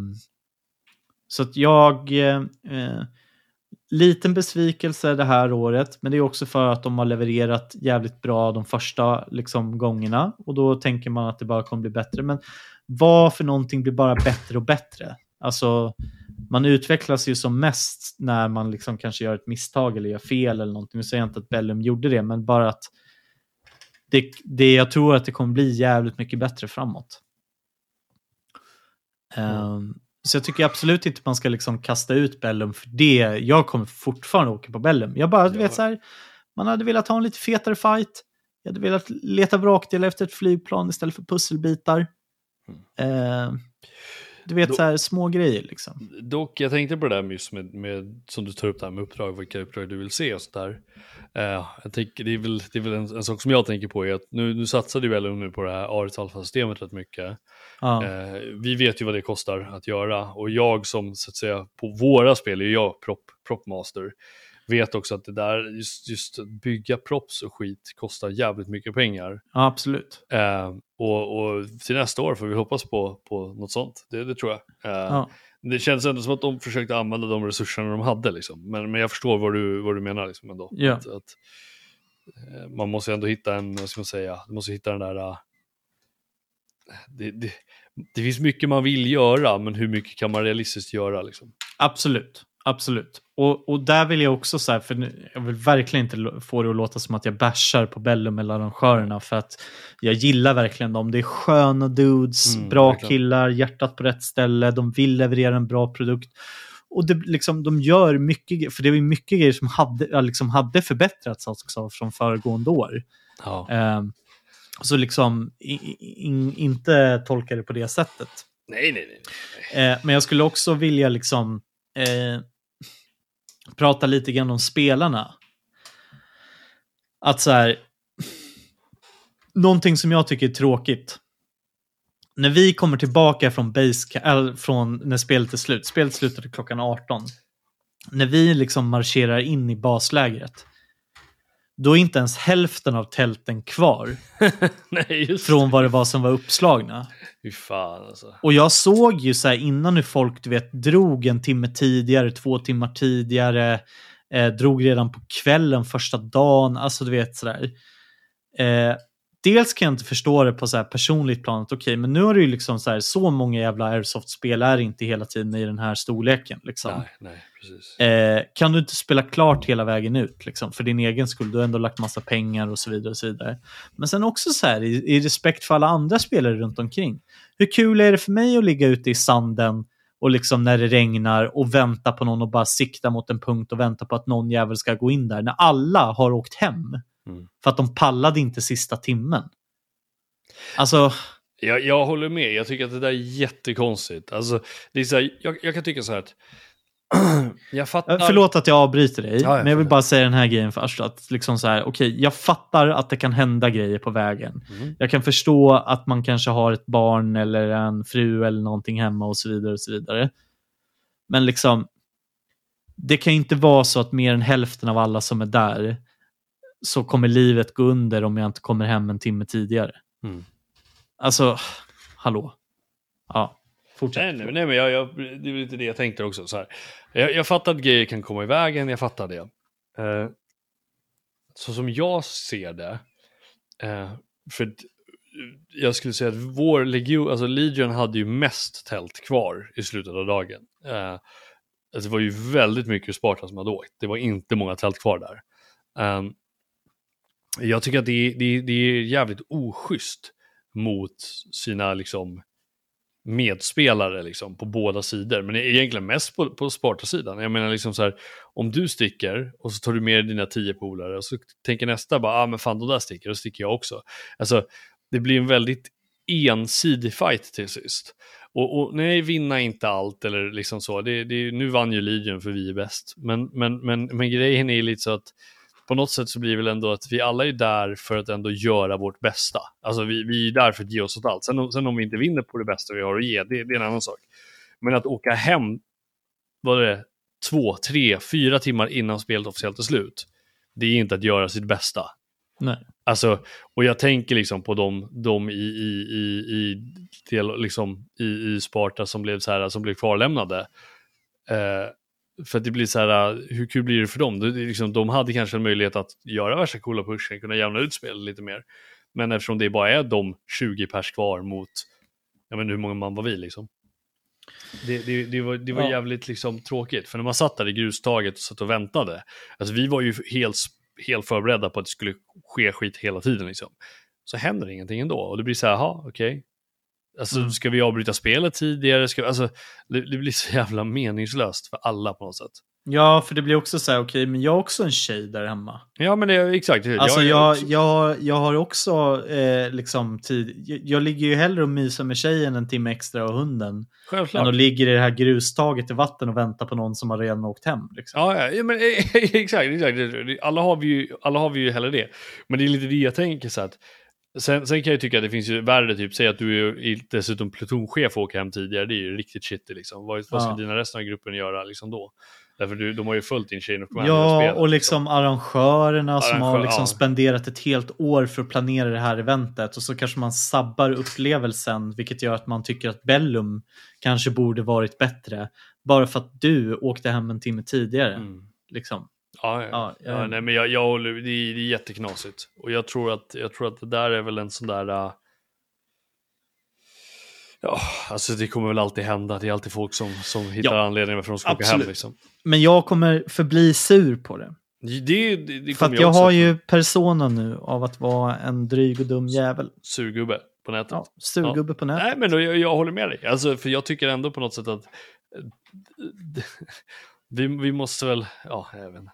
Speaker 2: så att jag... Eh, eh liten besvikelse det här året, men det är också för att de har levererat jävligt bra de första liksom, gångerna. Och då tänker man att det bara kommer bli bättre. Men vad för någonting blir bara bättre och bättre? Alltså, man utvecklas ju som mest när man liksom kanske gör ett misstag eller gör fel eller någonting. Nu säger jag inte att Bellum gjorde det, men bara att det, det, jag tror att det kommer bli jävligt mycket bättre framåt. Um, så jag tycker absolut inte man ska liksom kasta ut Bellum för det. Jag kommer fortfarande åka på Bellum. Jag bara, du vet så här, man hade velat ha en lite fetare fight. Jag hade velat leta vrakdelar efter ett flygplan istället för pusselbitar. Mm. Uh, du vet, Då, så här, små grejer liksom.
Speaker 3: Dock, jag tänkte på det där just med, med, som du tar upp det här med uppdrag, vilka uppdrag du vill se och sådär. Uh, jag tänker, det är väl, det är väl en, en, sak som jag tänker på är att nu, nu satsade väl nu på det här Arit Alpha-systemet rätt mycket. Uh, vi vet ju vad det kostar att göra och jag som så att säga på våra spel är jag prop, propmaster vet också att det där, just, just bygga props och skit kostar jävligt mycket pengar.
Speaker 2: Ja, absolut.
Speaker 3: Eh, och, och till nästa år får vi hoppas på, på något sånt, det, det tror jag. Eh, ja. Det känns ändå som att de försökte använda de resurserna de hade, liksom. men, men jag förstår vad du, vad du menar liksom ändå.
Speaker 2: Ja.
Speaker 3: Att, att, eh, man måste ändå hitta en, vad ska man säga, man måste hitta den där... Det, det, det finns mycket man vill göra, men hur mycket kan man realistiskt göra? Liksom?
Speaker 2: Absolut. Absolut. Och, och där vill jag också säga, för jag vill verkligen inte få det att låta som att jag bashar på Bellum eller arrangörerna, för att jag gillar verkligen dem. Det är sköna dudes, mm, bra verkligen. killar, hjärtat på rätt ställe, de vill leverera en bra produkt. Och det, liksom, de gör mycket, för det var mycket grejer som hade, liksom hade förbättrats också från föregående år.
Speaker 3: Ja.
Speaker 2: Um, så liksom, in, in, inte tolka det på det sättet.
Speaker 3: Nej, nej, nej. nej.
Speaker 2: Uh, men jag skulle också vilja liksom eh, prata lite grann om spelarna. Att så här, någonting som jag tycker är tråkigt. När vi kommer tillbaka från, base, äh, från när spelet är slut, spelet slutade klockan 18. När vi liksom marscherar in i baslägret, då är inte ens hälften av tälten kvar. [LAUGHS]
Speaker 3: Nej,
Speaker 2: från vad det var som var uppslagna.
Speaker 3: Fy fan alltså.
Speaker 2: Och jag såg ju så här innan hur folk du vet, drog en timme tidigare, två timmar tidigare, eh, drog redan på kvällen första dagen, alltså du vet sådär. Eh, dels kan jag inte förstå det på så här personligt plan, okej, okay, men nu har det ju liksom så här, så många jävla airsoft-spel är inte hela tiden i den här storleken. Liksom.
Speaker 3: Nej, nej, precis.
Speaker 2: Eh, kan du inte spela klart hela vägen ut, liksom, för din egen skull, du har ändå lagt massa pengar och så vidare. och så vidare. Men sen också så här, i, i respekt för alla andra spelare runt omkring. Hur kul är det för mig att ligga ute i sanden och liksom när det regnar och vänta på någon och bara sikta mot en punkt och vänta på att någon jävel ska gå in där, när alla har åkt hem? Mm. För att de pallade inte sista timmen. Alltså...
Speaker 3: Jag, jag håller med, jag tycker att det där är jättekonstigt. Alltså, det är så här, jag, jag, kan tycka så här att... [CLEARS THROAT] jag fattar...
Speaker 2: Förlåt att jag avbryter dig, ja, jag men jag vill bara säga den här grejen först. Att liksom så här, okay, jag fattar att det kan hända grejer på vägen. Mm. Jag kan förstå att man kanske har ett barn eller en fru eller någonting hemma och så vidare. och så vidare. Men liksom, det kan inte vara så att mer än hälften av alla som är där så kommer livet gå under om jag inte kommer hem en timme tidigare.
Speaker 3: Mm.
Speaker 2: Alltså, hallå. Ja, fortsätt.
Speaker 3: Nej, nej, nej men jag, jag, det är lite det jag tänkte också. Så här. Jag, jag fattar att grejer kan komma i vägen, jag fattar det. Eh, så som jag ser det, eh, för eh, jag skulle säga att vår legion, alltså Legion hade ju mest tält kvar i slutet av dagen. Eh, alltså det var ju väldigt mycket Sparta som hade åkt, det var inte många tält kvar där. Eh, jag tycker att det är, det, det är jävligt oschysst mot sina liksom medspelare liksom på båda sidor, men egentligen mest på, på Sparta-sidan. Jag menar liksom så här, om du sticker och så tar du med dina tio polare och så tänker nästa bara, ah men fan de där sticker, då sticker jag också. Alltså, det blir en väldigt ensidig fight till sist. Och, och nej, vinna inte allt eller liksom så. Det, det, nu vann ju Legion för vi är bäst. Men, men, men, men grejen är lite så att på något sätt så blir det väl ändå att vi alla är där för att ändå göra vårt bästa. Alltså vi, vi är där för att ge oss åt allt. Sen, sen om vi inte vinner på det bästa vi har att ge, det, det är en annan sak. Men att åka hem, vad är det, två, tre, fyra timmar innan spelet officiellt är slut. Det är inte att göra sitt bästa.
Speaker 2: Nej.
Speaker 3: Alltså, och jag tänker liksom på de, de i, i, i, i, del, liksom, i, i Sparta som blev, så här, som blev kvarlämnade. Eh, för att det blir så här, hur kul blir det för dem? Det, liksom, de hade kanske en möjlighet att göra värsta coola pushen, kunna jämna ut spelet lite mer. Men eftersom det bara är de 20 pers kvar mot, jag vet inte hur många man var vi liksom. Det, det, det var, det var
Speaker 2: Ja.
Speaker 3: jävligt liksom tråkigt, för när man satt där i grustaget och satt och väntade, alltså vi var ju helt, helt förberedda på att det skulle ske skit hela tiden liksom. Så händer ingenting ändå och det blir så här, jaha, okej. Alltså
Speaker 2: Mm.
Speaker 3: ska vi avbryta spelet tidigare? Ska, alltså, det, det blir så jävla meningslöst för alla på något sätt.
Speaker 2: Ja, för det blir också så här, okej, men jag har också en tjej där hemma.
Speaker 3: Ja men det exakt.
Speaker 2: Alltså jag,
Speaker 3: också-
Speaker 2: jag, jag har också eh, liksom tid, jag, jag ligger ju hellre och myser med tjejen en timme extra och hunden. Än
Speaker 3: Självklart.
Speaker 2: att ligga i det här grustaget i vatten och vänta på någon som har redan åkt hem. Liksom.
Speaker 3: Ja, ja, ja, men [LAUGHS] exakt, exakt. Alla har, vi ju, alla har vi ju hellre det. Men det är lite det jag tänker så att Sen, sen kan jag tycka att det finns ju värre, typ, säg att du är dessutom plutonchef och åker hem tidigare, det är ju riktigt shitty liksom. Vad, vad ska
Speaker 2: Ja.
Speaker 3: dina resten av gruppen göra liksom då? Därför du, de har ju följt din chain of command
Speaker 2: Ja,
Speaker 3: spelet,
Speaker 2: och liksom arrangörerna som har
Speaker 3: Arrangör,
Speaker 2: liksom
Speaker 3: ja.
Speaker 2: spenderat ett helt år för att planera det här eventet och så kanske man sabbar upplevelsen vilket gör att man tycker att Bellum kanske borde varit bättre bara för att du åkte hem en timme tidigare.
Speaker 3: Mm.
Speaker 2: Liksom.
Speaker 3: Ja, ja.
Speaker 2: Ja,
Speaker 3: ja,
Speaker 2: jag-
Speaker 3: nej, men jag, jag håller, det, är, det är jätteknasigt. Och jag tror, att, jag tror att det där är väl en sån där... äh, Ja, alltså det kommer väl alltid hända. Det är alltid folk som, som hittar
Speaker 2: Ja,
Speaker 3: anledningar varför de ska åka hem.
Speaker 2: absolut.
Speaker 3: Liksom.
Speaker 2: Men jag kommer förbli sur på det.
Speaker 3: Det, det, det,
Speaker 2: För att jag
Speaker 3: också
Speaker 2: har ju persona nu av att vara en dryg och dum jävel.
Speaker 3: Surgubbe på nätet.
Speaker 2: Ja, surgubbe på nätet.
Speaker 3: Nej, men då, jag, jag håller med dig. Alltså, för jag tycker ändå på något sätt att eh, [LAUGHS] vi, vi måste väl, ja, jag vet inte.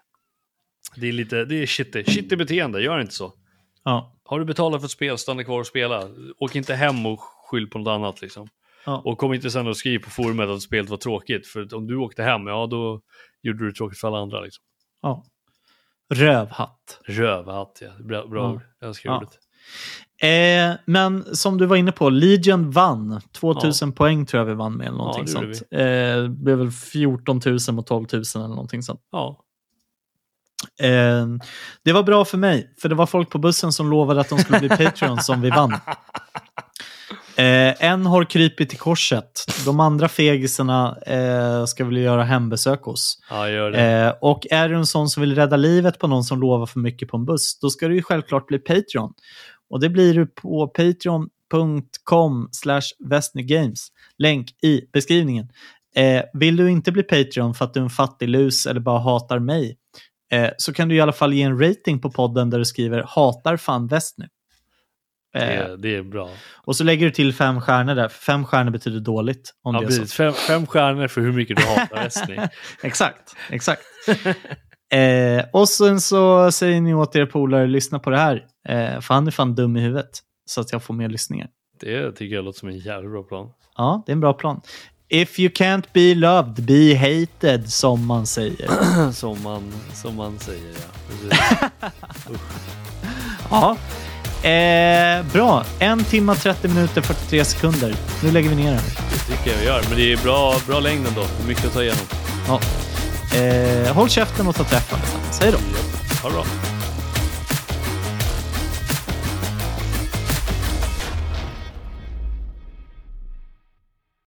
Speaker 3: Det är lite, det är shitty, shitty beteende, gör inte så.
Speaker 2: Ja,
Speaker 3: Har du betalat för ett spel, stanna kvar och spela. Åk inte hem och skyll på något annat liksom.
Speaker 2: ja.
Speaker 3: Och kom inte sen och skriv på forumet att spelet var tråkigt. För om du åkte hem, ja då gjorde du det tråkigt för alla andra. Liksom.
Speaker 2: ja. Rövhatt.
Speaker 3: Rövhatt, ja. Bra, bra
Speaker 2: Ja.
Speaker 3: ord. Jag älskar
Speaker 2: Ja.
Speaker 3: ordet.
Speaker 2: Eh, men som du var inne på, Legion vann. 2000 poäng tror jag vi vann med. Eller någonting
Speaker 3: det gjorde
Speaker 2: sånt. Eh, det blev väl 14 000 mot 12 000 eller någonting sånt.
Speaker 3: Ja.
Speaker 2: Eh, det var bra för mig, för det var folk på bussen som lovade att de skulle bli [LAUGHS] Patreon som vi vann. Eh, en har krypit till korset. De andra fegisarna eh, ska väl göra hembesök hos.
Speaker 3: ja, gör det.
Speaker 2: Eh, och är du en sån som vill rädda livet på någon som lovar för mycket på en buss, då ska du ju självklart bli Patreon. Och det blir du på patreon.com slash Games. Länk i beskrivningen. Vill du inte bli Patreon för att du är en fattig lus eller bara hatar mig, eh, så kan du i alla fall ge en rating på podden där du skriver hatar fan väst nu.
Speaker 3: det,
Speaker 2: Eh,
Speaker 3: är- det är bra.
Speaker 2: och så lägger du till fem stjärnor där, för fem stjärnor betyder dåligt. Om
Speaker 3: Ja,
Speaker 2: det är så.
Speaker 3: precis. Fem, fem stjärnor för hur mycket du hatar [LAUGHS] wrestling.
Speaker 2: Exakt, exakt. [LAUGHS] eh, och sen så säger ni åt er polare, lyssna på det här. Eh, för han är fan dum i huvudet. Så att jag får mer lyssningar.
Speaker 3: Det tycker jag låter som en jävligt bra plan.
Speaker 2: Ja, det är en bra plan. If you can't be loved, be hated, som man säger. [CLEARS THROAT]
Speaker 3: som, man, som man säger, ja. [LAUGHS]
Speaker 2: Ja. Eh, bra, en timme 30 minuter 43 sekunder. Nu lägger vi ner den.
Speaker 3: Det tycker jag vi gör. Men det är bra, bra längd ändå. Mycket att ta igenom.
Speaker 2: Ja. Eh, håll käften och ta träffen. Säg då.
Speaker 3: Ha det bra.